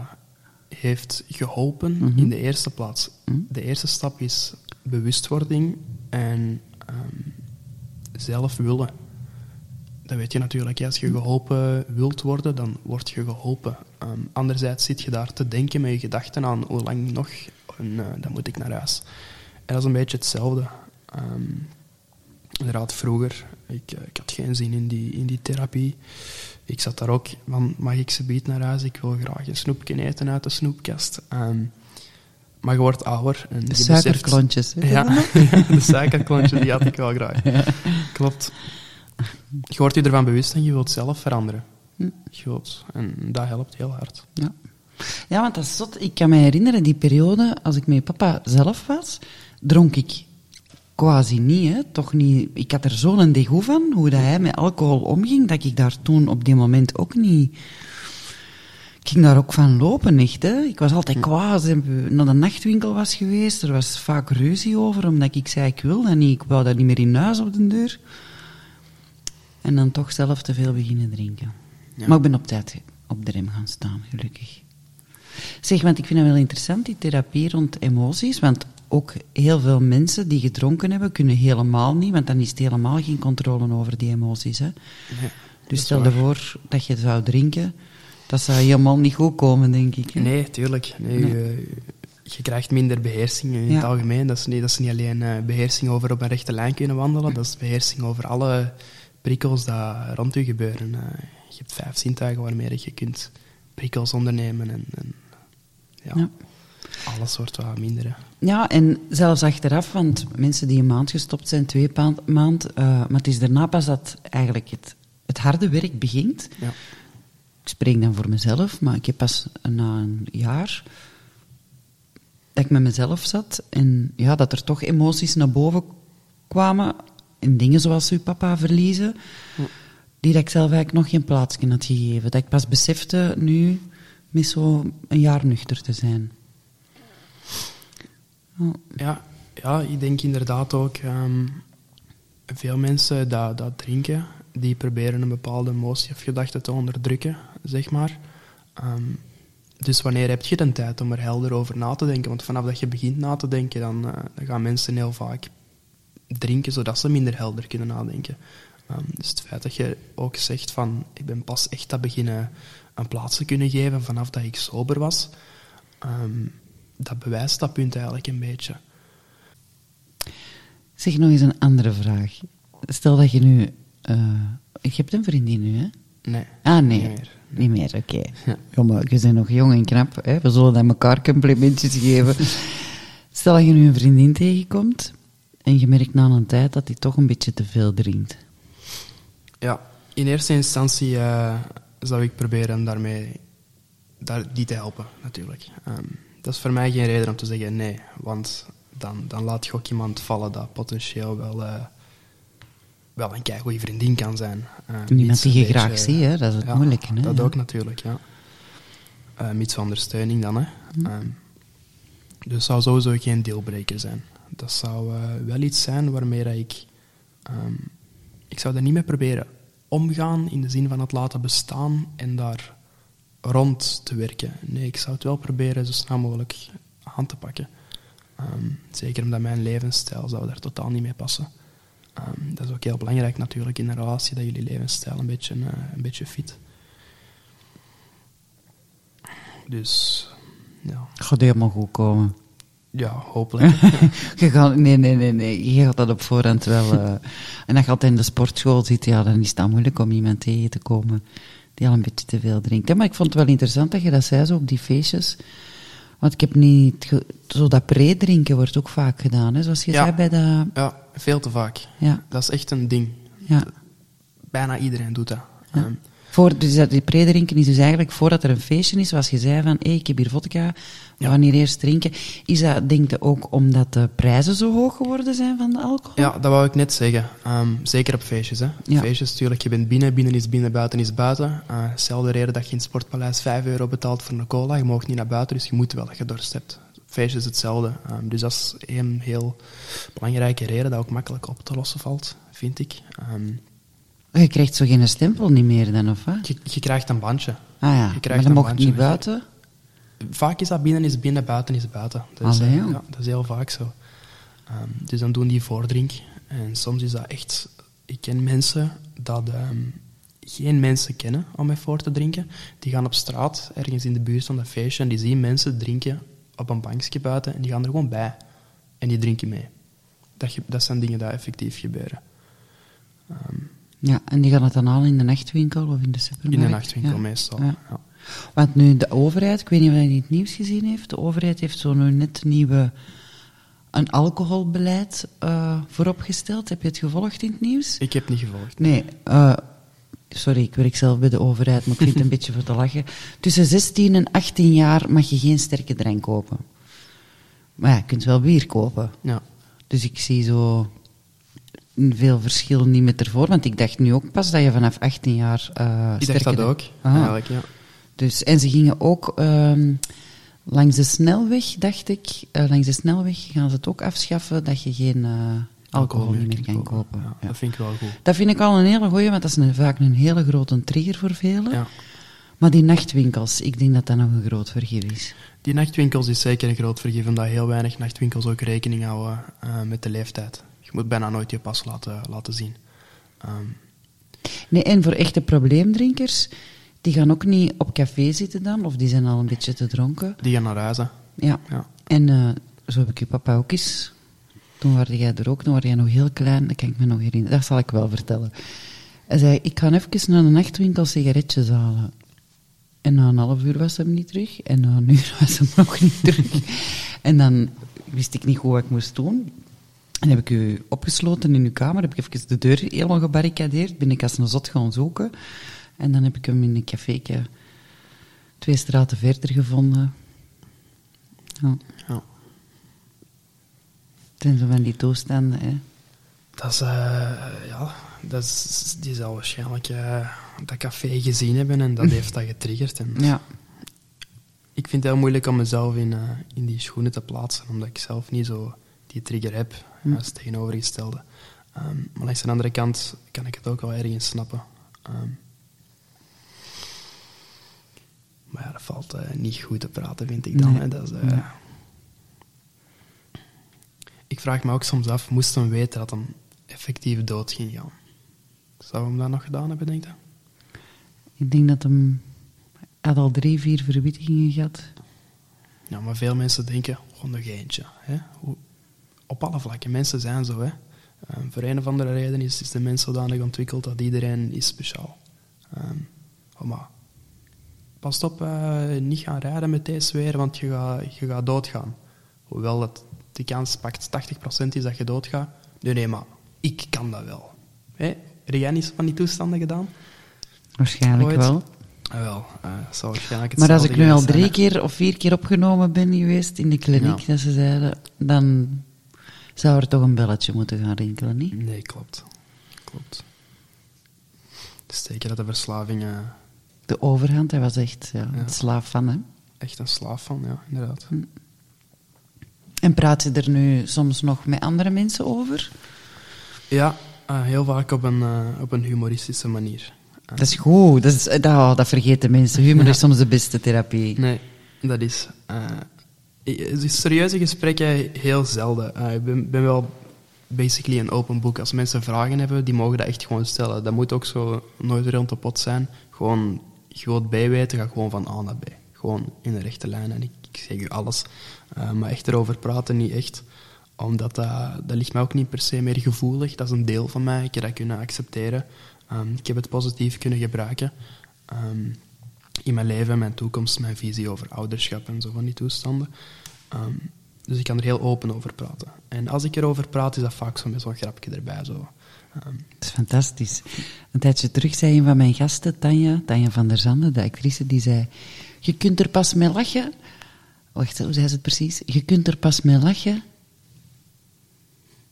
heeft geholpen Mhm. in de eerste plaats. De eerste stap is bewustwording en ehm, zelf willen. Dat weet je natuurlijk. Als je geholpen wilt worden, dan word je geholpen. Ehm, anderzijds zit je daar te denken met je gedachten aan hoe lang nog en eh, dan moet ik naar huis. En dat is een beetje hetzelfde. Ehm, inderdaad, vroeger, ik, eh, ik had geen zin in die, in die therapie. Ik zat daar ook van, mag ik ze biedt naar huis? Ik wil graag een snoepje eten uit de snoepkast. Ehm, maar je wordt ouder. En De beseft- suikerklontjes. ja, de suikerklontjes, die had ik wel graag. Klopt. Je wordt je ervan bewust en je wilt zelf veranderen. Hm. Wilt, en dat helpt heel hard. Ja. ja, want dat is zot. Ik kan me herinneren, die periode, als ik met papa zelf was, dronk ik quasi niet, hè. Toch niet. Ik had er zo'n degoe van, hoe dat hij met alcohol omging, dat ik daar toen op die moment ook niet... Ik ging daar ook van lopen, echt. Hè. Ik was altijd kwaad als ik naar de nachtwinkel was geweest. Er was vaak ruzie over, omdat ik zei ik wil dat niet. Ik wou dat niet meer in huis op de deur. En dan toch zelf te veel beginnen drinken. Ja. Maar ik ben op tijd op de rem gaan staan, gelukkig. Zeg, want ik vind het wel interessant, die therapie rond emoties. Want ook heel veel mensen die gedronken hebben, kunnen helemaal niet, want dan is het helemaal geen controle over die emoties. Hè? Nee, Dus stel je voor dat je zou drinken, dat zou helemaal niet goed komen, denk ik. hè? Nee, tuurlijk. Nee, Nee. Je, je krijgt minder beheersing in Ja. het algemeen. Dat is, niet, dat is niet alleen eh, beheersing over op een rechte lijn kunnen wandelen, dat is beheersing over alle prikkels die rond je gebeuren. Je hebt vijf zintuigen waarmee je kunt prikkels ondernemen. En, en, ja. Ja. Alles wordt wat minder. hè. Ja, en zelfs achteraf, want mensen die een maand gestopt zijn, twee maand, eh, maar het is daarna pas dat eigenlijk het, het harde werk begint. Ja. Ik spreek dan voor mezelf, maar ik heb pas na een jaar dat ik met mezelf zat en ja, dat er toch emoties naar boven kwamen en dingen zoals uw papa verliezen, die dat ik zelf eigenlijk nog geen plaatsje had gegeven. Dat ik pas besefte nu met zo een jaar nuchter te zijn. Ja. Ja, ja, ik denk inderdaad ook... ehm, veel mensen dat, dat drinken, die proberen een bepaalde emotie of gedachte te onderdrukken, zeg maar. Ehm, dus wanneer heb je de tijd om er helder over na te denken? Want vanaf dat je begint na te denken, dan, eh, dan gaan mensen heel vaak drinken, zodat ze minder helder kunnen nadenken. Ehm, dus het feit dat je ook zegt van, ik ben pas echt dat beginnen een plaats te kunnen geven vanaf dat ik sober was, ehm, dat bewijst dat punt eigenlijk een beetje. Zeg nog eens een andere vraag. Stel dat je nu... eh, je hebt een vriendin nu, hè? Nee. Ah, nee. Niet meer. Oké. Ja. Ja, maar je bent nog jong en knap. Hè? We zullen aan elkaar complimentjes geven. Stel dat je nu een vriendin tegenkomt en je merkt na een tijd dat hij toch een beetje te veel drinkt. Ja, in eerste instantie eh, zou ik proberen daarmee daar, die te helpen, natuurlijk. Ehm, dat is voor mij geen reden om te zeggen nee, want dan, dan laat je ook iemand vallen dat potentieel wel, eh, wel een keigoede vriendin kan zijn. Eh, Iemand die je graag ziet, hè? dat is het ja, moeilijke. Hè? Dat Ja. ook natuurlijk, ja. Mits ondersteuning dan, hè. Hm. Ehm, dus het zou sowieso geen dealbreaker zijn. Dat zou eh, wel iets zijn waarmee dat ik... ehm, ik zou er niet mee proberen omgaan in de zin van het laten bestaan en daar rond te werken. Nee, ik zou het wel proberen zo snel mogelijk aan te pakken. Ehm, zeker omdat mijn levensstijl zou daar totaal niet mee passen. Ehm, dat is ook heel belangrijk natuurlijk in een relatie, dat jullie levensstijl een beetje, eh, een beetje fit. Dus, ja, gaat helemaal goed komen. Ja hopelijk. Je gaat, nee, nee, nee, nee. Je gaat dat op voorhand wel. eh, en als je altijd in de sportschool zit, ja, dan is het dan moeilijk om iemand tegen te komen die al een beetje te veel drinkt. Maar ik vond het wel interessant dat je dat zei zo op die feestjes. Want ik heb niet. Zo dat pre-drinken wordt ook vaak gedaan, hè? zoals je Ja. zei bij dat. ja, veel te vaak. Ja, Dat is echt een ding. ja. Bijna iedereen doet dat. Ja. Ehm, Voor, dus dat die pre-drinken is dus eigenlijk voordat er een feestje is, zoals je zei van, hé, ik heb hier vodka, we Ja. gaan hier eerst drinken. Is dat, denk je, ook omdat de prijzen zo hoog geworden zijn van de alcohol? Ja, dat wou ik net zeggen. Ehm, zeker op feestjes. Hè. Ja. Feestjes, natuurlijk, je bent binnen, binnen is binnen, buiten is buiten. Uh, Hetzelfde reden dat je in het Sportpaleis 5 euro betaalt voor een cola. Je mag niet naar buiten, dus je moet wel dat je dorst hebt. Feestjes is hetzelfde. Ehm, dus dat is een heel belangrijke reden dat ook makkelijk op te lossen valt, vind ik. Ehm, Je krijgt zo geen stempel niet meer dan, of wat? je, je krijgt een bandje. Ah ja, Je maar krijgt dan een mocht bandje. niet buiten. Vaak is dat binnen is binnen, buiten is buiten. Dus, Allee, eh, ja. dat is heel vaak zo. Ehm, dus dan doen die voordrink. En soms is dat echt... Ik ken mensen dat ehm, geen mensen kennen om mee voor te drinken. Die gaan op straat, ergens in de buurt van dat feestje, en die zien mensen drinken op een bankje buiten en die gaan er gewoon bij. En die drinken mee. Dat, dat zijn dingen die effectief gebeuren. Ehm, Ja, en die gaan het dan halen in de nachtwinkel of in de supermarkt? in de nachtwinkel Ja. meestal. Ja. Ja. Want nu de overheid, ik weet niet of je het in het nieuws gezien heeft, de overheid heeft zo nu net nieuwe, een alcoholbeleid eh, vooropgesteld. Heb je het gevolgd in het nieuws? Ik heb niet gevolgd. Nee, eh, sorry, ik werk zelf bij de overheid, maar ik vind het een beetje voor te lachen. Tussen 16 en 18 jaar mag je geen sterke drank kopen. Maar ja, je kunt wel bier kopen. Ja. Dus ik zie zo veel verschil niet met ervoor. Want ik dacht nu ook pas dat je vanaf 18 jaar uh, Ik dacht dat ook, Ah. eigenlijk, ja. Dus, en ze gingen ook ehm, langs de snelweg, dacht ik, eh, langs de snelweg gaan ze het ook afschaffen dat je geen eh, alcohol niet meer kan kopen. Ja, Ja. Dat vind ik wel goed. Dat vind ik al een hele goeie, want dat is een, vaak een hele grote trigger voor velen. Ja. Maar die nachtwinkels, ik denk dat dat nog een groot vergif is. Die nachtwinkels is zeker een groot vergif, omdat heel weinig nachtwinkels ook rekening houden met de leeftijd. Je moet bijna nooit je pas laten, laten zien. Ehm, Nee, en voor echte probleemdrinkers, die gaan ook niet op café zitten dan, of die zijn al een beetje te dronken. die gaan naar huis, hè. Ja. Ja. En eh, zo heb ik je papa ook eens. Toen waren jij er ook, toen was jij nog heel klein, dat kan ik me nog herinneren. Dat zal ik wel vertellen. Hij zei, ik ga even naar de nachtwinkel sigaretjes halen. En na een half uur was hem niet terug. En na een uur was hem nog niet terug. En dan wist ik niet goed wat ik moest doen. En heb ik u opgesloten in uw kamer. Heb ik even de deur helemaal gebarricadeerd. Ben ik als een zot gaan zoeken. En dan heb ik hem in een caféke twee straten verder gevonden. Ja. Ja. Van die toestanden, hè. Dat is, eh, ja, dat is, die zal waarschijnlijk eh, dat café gezien hebben en dat heeft dat getriggerd. En Ja. Ik vind het heel moeilijk om mezelf in, eh, in die schoenen te plaatsen, omdat ik zelf niet zo die trigger heb, Hm. als tegenovergestelde. Ehm, maar langs de andere kant kan ik het ook wel ergens snappen. Ehm, maar ja, dat valt eh, niet goed te praten, vind ik dan. Nee. Hè. Dat is, eh, Nee. Ik vraag me ook soms af, moest hem weten dat hem effectief dood ging gaan? Zou hem dat nog gedaan hebben, denk je? Ik denk dat hem... had al drie, vier verwittigingen gehad. Ja, maar veel mensen denken, gewoon nog eentje. Hè? Hoe- Op alle vlakken, mensen zijn zo. Hè? Ehm, voor een of andere reden is, is de mens zodanig ontwikkeld dat iedereen is speciaal. Oh, maar pas op, eh, niet gaan rijden met deze weer, want je gaat, je gaat doodgaan. Hoewel dat de kans pakt 80% is dat je doodgaat. Nee, nee, maar ik kan dat wel. Heb jij niet van die toestanden gedaan? Waarschijnlijk Ooit? wel. Ah, wel, eh, dat zou waarschijnlijk Maar als ik nu al drie keer of vier keer opgenomen ben geweest in de kliniek, Ja. dat ze zeiden, dan zou er toch een belletje moeten gaan rinkelen, niet? Nee, klopt. Klopt. Dus zeker dat de verslaving eh, De overhand, hij was echt ja, Ja. het slaaf van, hè. echt een slaaf van, ja, inderdaad. En praat je er nu soms nog met andere mensen over? Ja, eh, heel vaak op een, eh, op een humoristische manier. Dat is goed, dat, is, dat, dat vergeten mensen. Humor is soms de beste therapie. Nee, dat is... serieuze gesprekken heel zelden. Eh, ik ben, ben wel basically een open boek. Als mensen vragen hebben, die mogen dat echt gewoon stellen. Dat moet ook zo nooit rond de pot zijn. Gewoon, je wilt bijweten, ga gewoon van A naar B. Gewoon in de rechte lijn. En ik, ik zeg u alles. Eh, maar echt erover praten, niet echt. Omdat dat, dat ligt mij ook niet per se meer gevoelig. Dat is een deel van mij. Ik heb dat kunnen accepteren. Ehm, ik heb het positief kunnen gebruiken. Ehm, in mijn leven, mijn toekomst, mijn visie over ouderschap en zo van die toestanden. Ehm, dus ik kan er heel open over praten. En als ik erover praat, is dat vaak zo met zo'n grapje erbij. Zo. Ehm, Dat is fantastisch. Een tijdje terug zei een van mijn gasten, Tanja, Tanja van der Zanden, de actrice, die zei... Je kunt er pas mee lachen... Wacht, hoe zei ze het precies? Je kunt er pas mee lachen...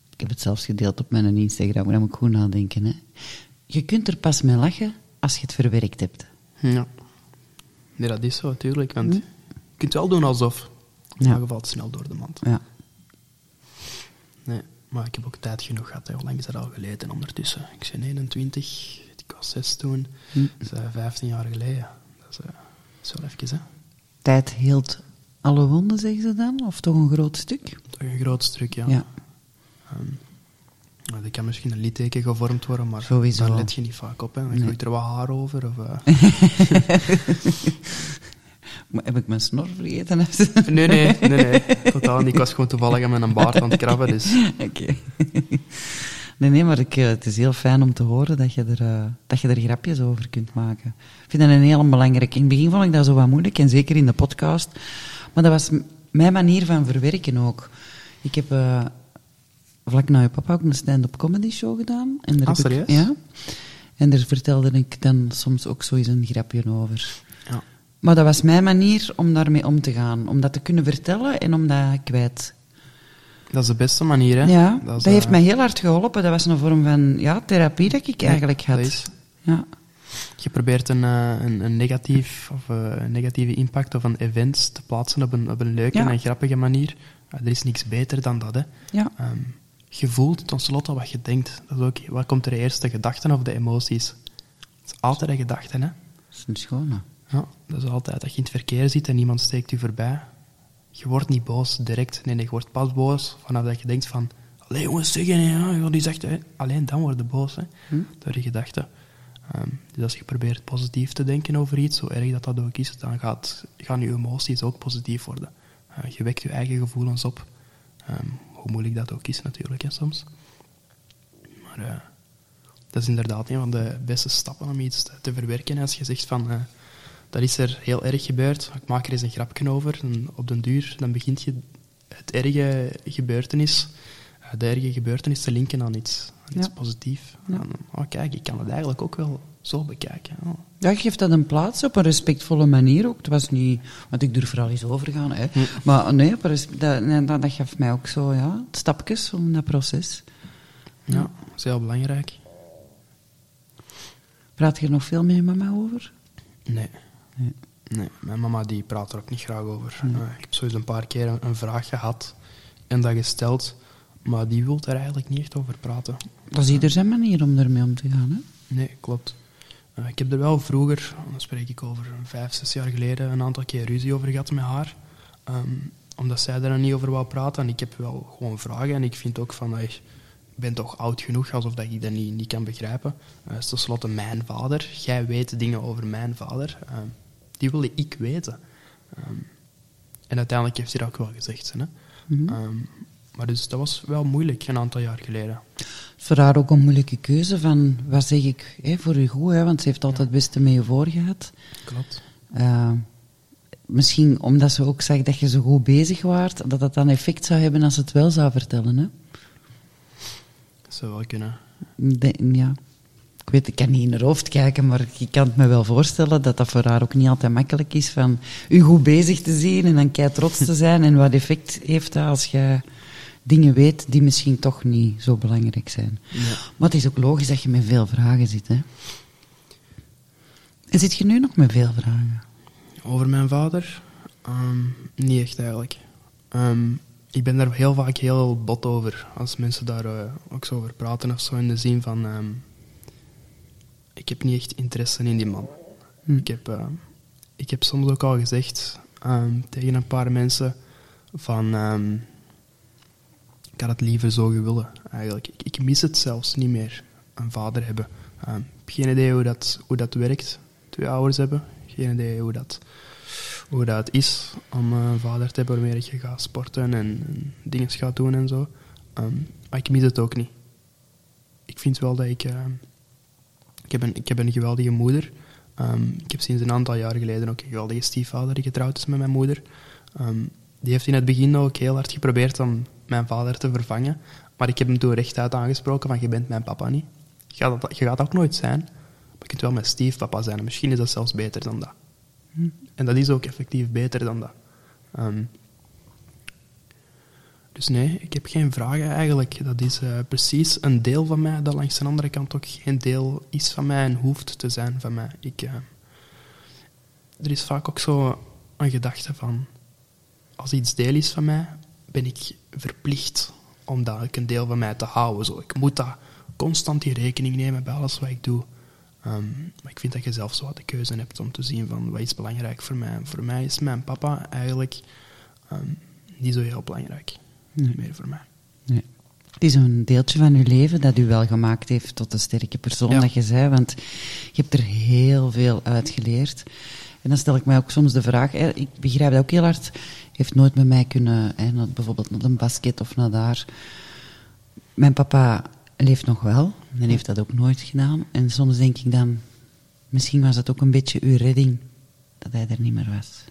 Ik heb het zelfs gedeeld op mijn Instagram, daar moet ik goed nadenken. Hè. Je kunt er pas mee lachen als je het verwerkt hebt. ja. Nee, dat is zo natuurlijk. Want je kunt wel doen alsof. Ja. Maar je valt snel door de mand. Ja. Nee, maar ik heb ook tijd genoeg gehad. hè. Hoe lang is dat al geleden ondertussen? Ik ben 21, ik was 6 toen. Dat is eh, 15 jaar geleden. Dat is, eh, wel even, hè. Tijd heelt alle wonden, zeggen ze dan? Of toch een groot stuk? Toch een groot stuk, ja. Ja. Ehm, er kan misschien een litteken gevormd worden, maar Sowieso. daar let je niet vaak op. Hè. Dan Nee. groeit er wat haar over. Of, eh. Maar heb ik mijn snor vergeten? nee, nee, nee, nee, totaal niet. Ik was gewoon toevallig aan mijn baard aan het krabben, dus... Oké. Nee, nee, maar ik, eh, het is heel fijn om te horen dat je, er, eh, dat je er grapjes over kunt maken. Ik vind dat een heel belangrijk. In het begin vond ik dat zo wat moeilijk, en zeker in de podcast. Maar dat was mijn manier van verwerken ook. Ik heb vlak na je papa ook een stand-up comedy show gedaan. En daar Ah, heb ik- serieus? ja. En daar vertelde ik dan soms ook zo eens een grapje over. Ja. Maar dat was mijn manier om daarmee om te gaan. Om dat te kunnen vertellen en om dat kwijt Dat is de beste manier, hè. ja, dat, is, eh, heeft mij heel hard geholpen. Dat was een vorm van ja, therapie dat ik eigenlijk had. dat is- Ja. Je probeert een, eh, een, een, negatief, of, eh, een negatieve impact of een event te plaatsen op een, op een leuke Ja. en grappige manier. Er is niks beter dan dat, hè. Ja. Ehm, je voelt tenslotte wat je denkt. Dat is ook, wat komt er eerst, de gedachten of de emoties? Het is altijd een gedachte, hè. Dat is een schone. Ja, dat is altijd. Dat je in het verkeer zit en iemand steekt u voorbij. Je wordt niet boos direct. Nee, nee, je wordt pas boos vanaf dat je denkt van... Allee, jongens, zeggen, ja, ja, die zegt... Hè. Alleen dan word je boos, hè. Door je gedachten. Ehm, dus als je probeert positief te denken over iets, zo erg dat dat ook is, dan gaat, gaan je emoties ook positief worden. Eh, je wekt je eigen gevoelens op. Ehm, hoe moeilijk dat ook is natuurlijk, hè, soms. Maar eh, dat is inderdaad een van de beste stappen om iets te, te verwerken. Als je zegt van, eh, dat is er heel erg gebeurd. Ik maak er eens een grapje over. Op den duur dan begint je het erge gebeurtenis, eh, de erge gebeurtenis te linken aan iets, iets Ja. positiefs. Ja. Aan, oh, kijk, ik kan het eigenlijk ook wel zo bekijken. Oh. Ja, je geeft dat een plaats op een respectvolle manier ook. Het was niet... Want ik durf er al eens over gaan, hè. Maar nee, dat, nee, dat, dat gaf mij ook zo, ja, stapjes om dat proces. Ja, dat is heel belangrijk. Praat je er nog veel met je mama over? Nee. Nee. Nee, mijn mama die praat er ook niet graag over. Eh, ik heb sowieso een paar keer een, een vraag gehad en dat gesteld, maar die wil er eigenlijk niet echt over praten. Dat is ieder zijn manier om ermee om te gaan, hè. Nee, klopt. Eh, ik heb er wel vroeger, dan spreek ik over vijf, zes jaar geleden, een aantal keer ruzie over gehad met haar. Ehm, omdat zij daar niet over wou praten. En ik heb wel gewoon vragen. En ik vind ook van, ik ben toch oud genoeg, alsof dat ik dat niet, niet kan begrijpen. Eh, Het is tenslotte mijn vader. Jij weet dingen over mijn vader. Ehm, die wilde ik weten. Ehm, en uiteindelijk heeft hij dat ook wel gezegd. Hè? Ehm, maar dus dat was wel moeilijk, een aantal jaar geleden. Voor haar ook een moeilijke keuze van, wat zeg ik hè, voor u goed, hè, want ze heeft altijd het beste met je voorgehad. Klopt. Eh, misschien omdat ze ook zag dat je zo goed bezig waart, dat dat dan effect zou hebben als ze het wel zou vertellen. Hè? Dat zou wel kunnen. De- ja. Ik weet, ik kan niet in haar hoofd kijken, maar ik kan het me wel voorstellen dat dat voor haar ook niet altijd makkelijk is van u goed bezig te zien en dan kei trots te zijn en wat effect heeft dat als je dingen weet die misschien toch niet zo belangrijk zijn. Ja. Maar het is ook logisch dat je met veel vragen zit. Hè? En zit je nu nog met veel vragen? Over mijn vader? Ehm, niet echt eigenlijk. Ehm, ik ben daar heel vaak heel bot over. Als mensen daar eh, ook zo over praten of zo. In de zin van... ehm, ik heb niet echt interesse in die man. Hm. Ik, heb, eh, ik heb soms ook al gezegd tegen een paar mensen van... ik had het liever zo gewillen, eigenlijk. Ik, ik mis het zelfs niet meer, een vader hebben. Heb geen idee hoe dat, hoe dat werkt, twee ouders hebben. Geen idee hoe dat, hoe dat is om een vader te hebben waarmee je gaat sporten en, en dingen gaat doen en zo. Ehm, maar ik mis het ook niet. Ik vind wel dat ik... ehm, ik, heb een, ik heb een geweldige moeder. Ik heb sinds een aantal jaar geleden ook een geweldige stiefvader die getrouwd is met mijn moeder. Die heeft in het begin ook heel hard geprobeerd om mijn vader te vervangen. Maar ik heb hem toen rechtuit aangesproken van, je bent mijn papa niet. Je gaat dat, je gaat dat ook nooit zijn. Maar je kunt wel mijn stiefpapa zijn. En misschien is dat zelfs beter dan dat. En dat is ook effectief beter dan dat. Ehm, dus nee, ik heb geen vragen eigenlijk. Dat is eh, precies een deel van mij dat langs de andere kant ook geen deel is van mij en hoeft te zijn van mij. Ik, eh, er is vaak ook zo een gedachte van, als iets deel is van mij, ben ik verplicht om dat ook een deel van mij te houden. Zo. Ik moet dat constant in rekening nemen bij alles wat ik doe. Ehm, maar ik vind dat je zelf zo wat de keuze hebt om te zien van wat is belangrijk voor mij. Voor mij is mijn papa eigenlijk ehm, niet zo heel belangrijk. Meer voor mij. Nee. Het is een deeltje van je leven dat u wel gemaakt heeft tot de sterke persoon Ja. dat je zei, want je hebt er heel veel uit geleerd. En dan stel ik mij ook soms de vraag, hè, ik begrijp dat ook heel hard, heeft nooit met mij kunnen, hè, bijvoorbeeld naar een basket of naar daar. Mijn papa leeft nog wel, en heeft dat ook nooit gedaan. En soms denk ik dan, misschien was het ook een beetje uw redding dat hij er niet meer was.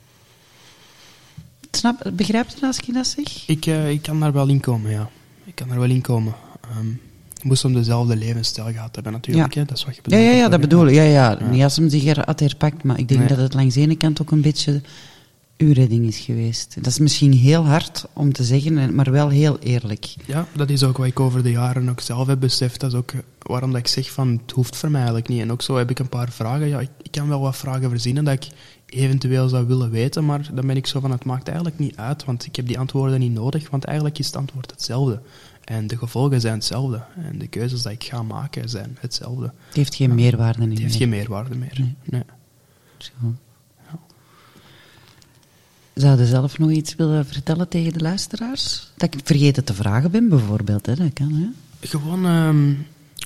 Snap, begrijpt u als ik dat zeg? Ik, eh, ik kan daar wel in komen, ja. Ik kan daar wel in komen. Ehm moest hem dezelfde levensstijl gehad hebben, natuurlijk. Ja. Hè? Dat is wat je bedoelt. ja, ja, dat bedoel ik. Ja, ja. Ja. Niet als hem zich er had herpakt, maar ik denk Nee. dat het langs de ene kant ook een beetje uw redding is geweest. Dat is misschien heel hard om te zeggen, en- maar wel heel eerlijk. Ja, dat is ook wat ik over de jaren ook zelf heb beseft. Dat is ook waarom dat ik zeg van het hoeft voor mij eigenlijk niet. En ook zo heb ik een paar vragen. Ja, ik, ik kan wel wat vragen verzinnen dat ik eventueel zou willen weten, maar dan ben ik zo van het maakt eigenlijk niet uit, want ik heb die antwoorden niet nodig, want eigenlijk is het antwoord hetzelfde. En de gevolgen zijn hetzelfde. En de keuzes die ik ga maken zijn hetzelfde. Het heeft geen meerwaarde in Het heeft geen meerwaarde meer. Nee. Nee. Zo. Zou je zelf nog iets willen vertellen tegen de luisteraars? Dat ik vergeten te vragen ben, bijvoorbeeld. Hè? Dat kan, hè? Gewoon ehm,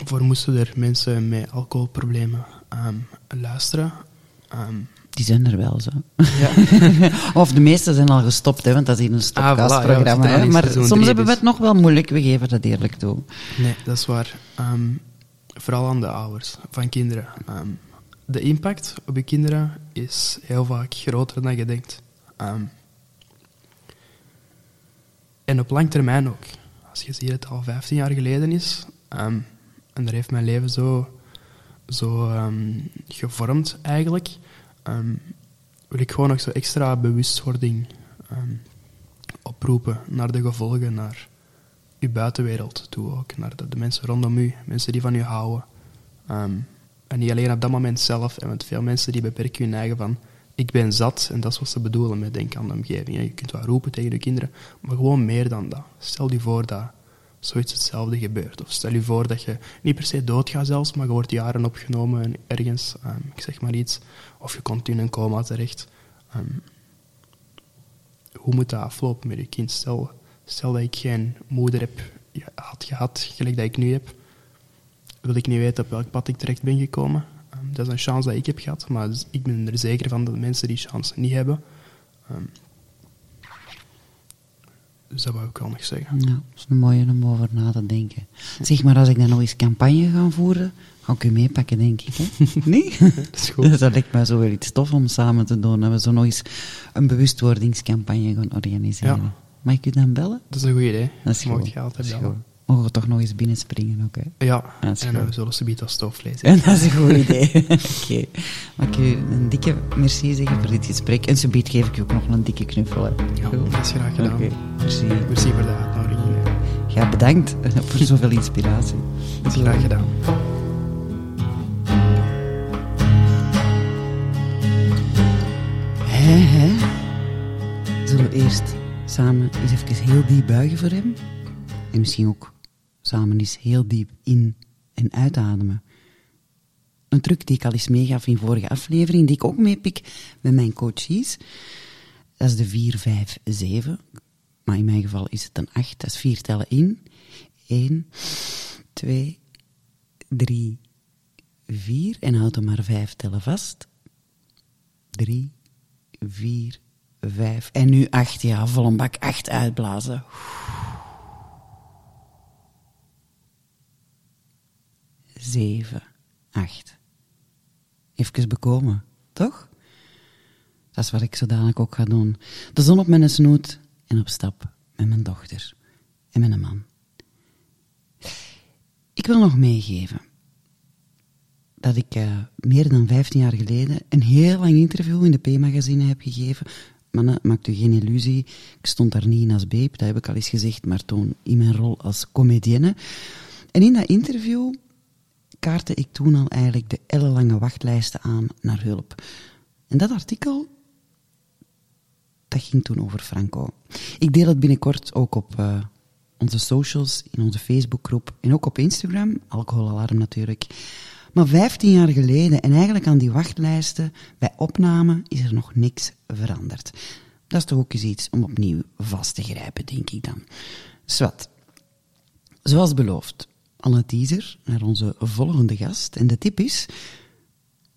voor moesten er mensen met alcoholproblemen ehm, luisteren. Ehm, Die zijn er wel zo. ja. of de meeste zijn al gestopt, hè, want dat is hier een Ah, voilà, ja, we stopcastprogramma. in maar soms hebben we dus- het nog wel moeilijk, we geven dat eerlijk toe. Nee, dat is waar. Ehm, vooral aan de ouders van kinderen. Ehm, de impact op je kinderen is heel vaak groter dan je denkt. Ehm, en op lang termijn ook. Als je ziet dat het al 15 jaar geleden is, en daar heeft mijn leven zo, zo gevormd eigenlijk, ehm, wil ik gewoon nog zo extra bewustwording ehm, oproepen naar de gevolgen, naar uw buitenwereld toe ook, naar de, de mensen rondom u, mensen die van u houden. Ehm, en niet alleen op dat moment zelf, en want veel mensen die beperken hun eigen van ik ben zat, en dat is wat ze bedoelen met denk aan de omgeving. Je kunt wel roepen tegen je kinderen, maar gewoon meer dan dat. Stel je voor dat zoiets hetzelfde gebeurt. Of stel je voor dat je niet per se doodgaat zelfs, maar je wordt jaren opgenomen ergens, ehm, ik zeg maar iets, of je komt in een coma terecht. Ehm, hoe moet dat aflopen met je kind? Stel, stel dat ik geen moeder heb, had gehad, gelijk dat ik nu heb, wil ik niet weten op welk pad ik terecht ben gekomen. Ehm, dat is een chance dat ik heb gehad, maar ik ben er zeker van dat mensen die chance niet hebben. Dus dat wou ik wel nog zeggen. Ja, dat is een mooie om over na te denken. Zeg maar, als ik dan nog eens campagne ga voeren, ga ik u meepakken, denk ik. Hè? Nee? Dat is goed. Dat lijkt mij zo wel iets tof om samen te doen. Dat we zo nog eens een bewustwordingscampagne gaan organiseren. Ja. Mag ik u dan bellen? Dat is een goed idee. Dat is Mocht goed. je altijd bellen. Mogen we toch nog eens binnenspringen ook, hè? Ja, is en eh, goed. we zullen subiet wat stoofvlees. En dat is een goed idee. Oké. Mag ik u een dikke merci zeggen voor dit gesprek? En zo biedt geef ik u ook nog een dikke knuffel. Hè? Ja, Goed. dat is graag gedaan. Oké, merci. Merci voor de uitnodiging. Ja, bedankt voor zoveel inspiratie. Dat is graag gedaan. Hè, hè? Zullen we eerst samen eens even heel diep buigen voor hem? En misschien ook samen eens heel diep in- en uitademen. Een truc die ik al eens meegaf in vorige aflevering, die ik ook meepik met mijn coaches. Dat is de 4, 5, 7. Maar in mijn geval is het een 8. Dat is vier tellen in. 1, 2, 3, 4. En houd er maar vijf tellen vast. 3, 4, 5. En nu 8, ja, vol een bak 8 uitblazen. Zeven, acht. Even bekomen, toch? Dat is wat ik zo dadelijk ook ga doen. De zon op mijn snoet en op stap met mijn dochter en mijn man. Ik wil nog meegeven dat ik eh, meer dan 15 jaar geleden een heel lang interview in de P-magazine heb gegeven. Mannen, maakt u geen illusie, ik stond daar niet in als babe, dat heb ik al eens gezegd, maar toen in mijn rol als comedienne. En in dat interview kaartte ik toen al eigenlijk de ellenlange wachtlijsten aan naar hulp. En dat artikel, dat ging toen over Franco. Ik deel het binnenkort ook op eh, onze socials, in onze Facebookgroep en ook op Instagram, alcoholalarm natuurlijk. Maar 15 jaar geleden, en eigenlijk aan die wachtlijsten, bij opname, is er nog niks veranderd. Dat is toch ook eens iets om opnieuw vast te grijpen, denk ik dan. Zwat. Zoals beloofd, een teaser naar onze volgende gast. En de tip is,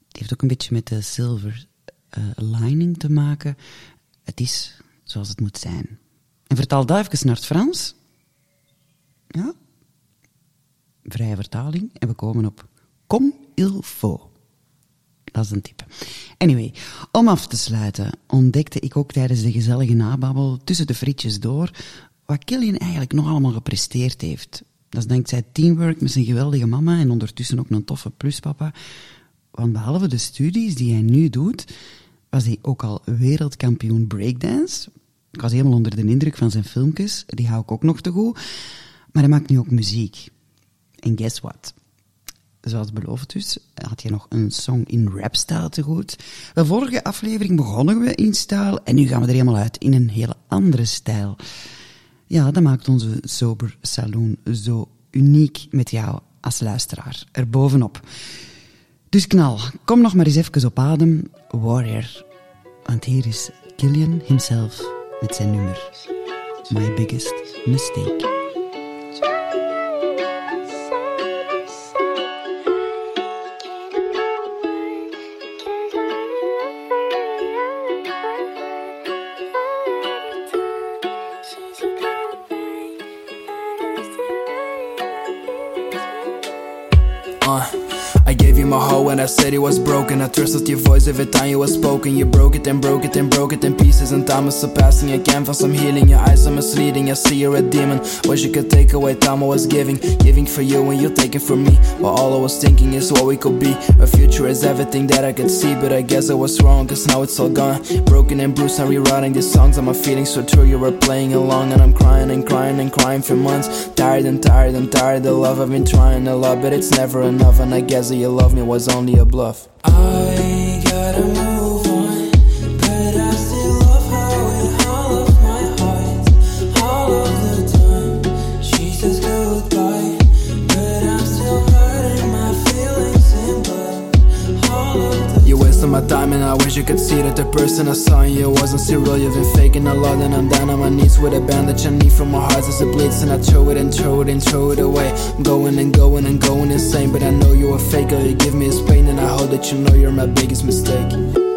het heeft ook een beetje met de silver eh, lining te maken. Het is zoals het moet zijn. En vertaal dat even naar het Frans. Ja. Vrije vertaling. En we komen op comme il faut. Dat is een tip. Anyway, om af te sluiten ontdekte ik ook tijdens de gezellige nababbel tussen de frietjes door wat Killian eigenlijk nog allemaal gepresteerd heeft. Dat is dankzij teamwork met zijn geweldige mama en ondertussen ook een toffe pluspapa. Want behalve de studies die hij nu doet, was hij ook al wereldkampioen breakdance. Ik was helemaal onder de indruk van zijn filmpjes, die hou ik ook nog te goed. Maar hij maakt nu ook muziek. En guess what? Zoals beloofd dus, had je nog een song in rapstijl te goed. De vorige aflevering begonnen we in stijl en nu gaan we er helemaal uit in een hele andere stijl. Ja, dat maakt onze Sober Saloon zo uniek met jou als luisteraar erbovenop. Dus knal, kom nog maar eens even op adem, Warrior. Want hier is Killian himself met zijn nummer My Biggest Mistake. When I said it was broken. I trusted your voice every time you were spoken. You broke it and broke it and broke it in pieces. And time is surpassing. I can for some healing. Your eyes are misleading. I see you're a demon. Wish you could take away time I was giving. Giving for you when you're taking from me. While all I was thinking is what we could be. A future is everything that I could see. But I guess I was wrong, cause now it's all gone. Broken and bruised, I'm rewriting these songs. And my feelings so true. You were playing along. And I'm crying and crying and crying for months. Tired and tired and tired. The love I've been trying to love, but it's never enough. And I guess that you love me was only a bluff. I you could see that the person I saw in you wasn't serial. You've been faking a lot and I'm down on my knees with a bandage I need from my heart as it bleeds. And I throw it and throw it and throw it away. I'm going and going and going insane But I know you're a faker, you give me this pain And I hope that you know you're my biggest mistake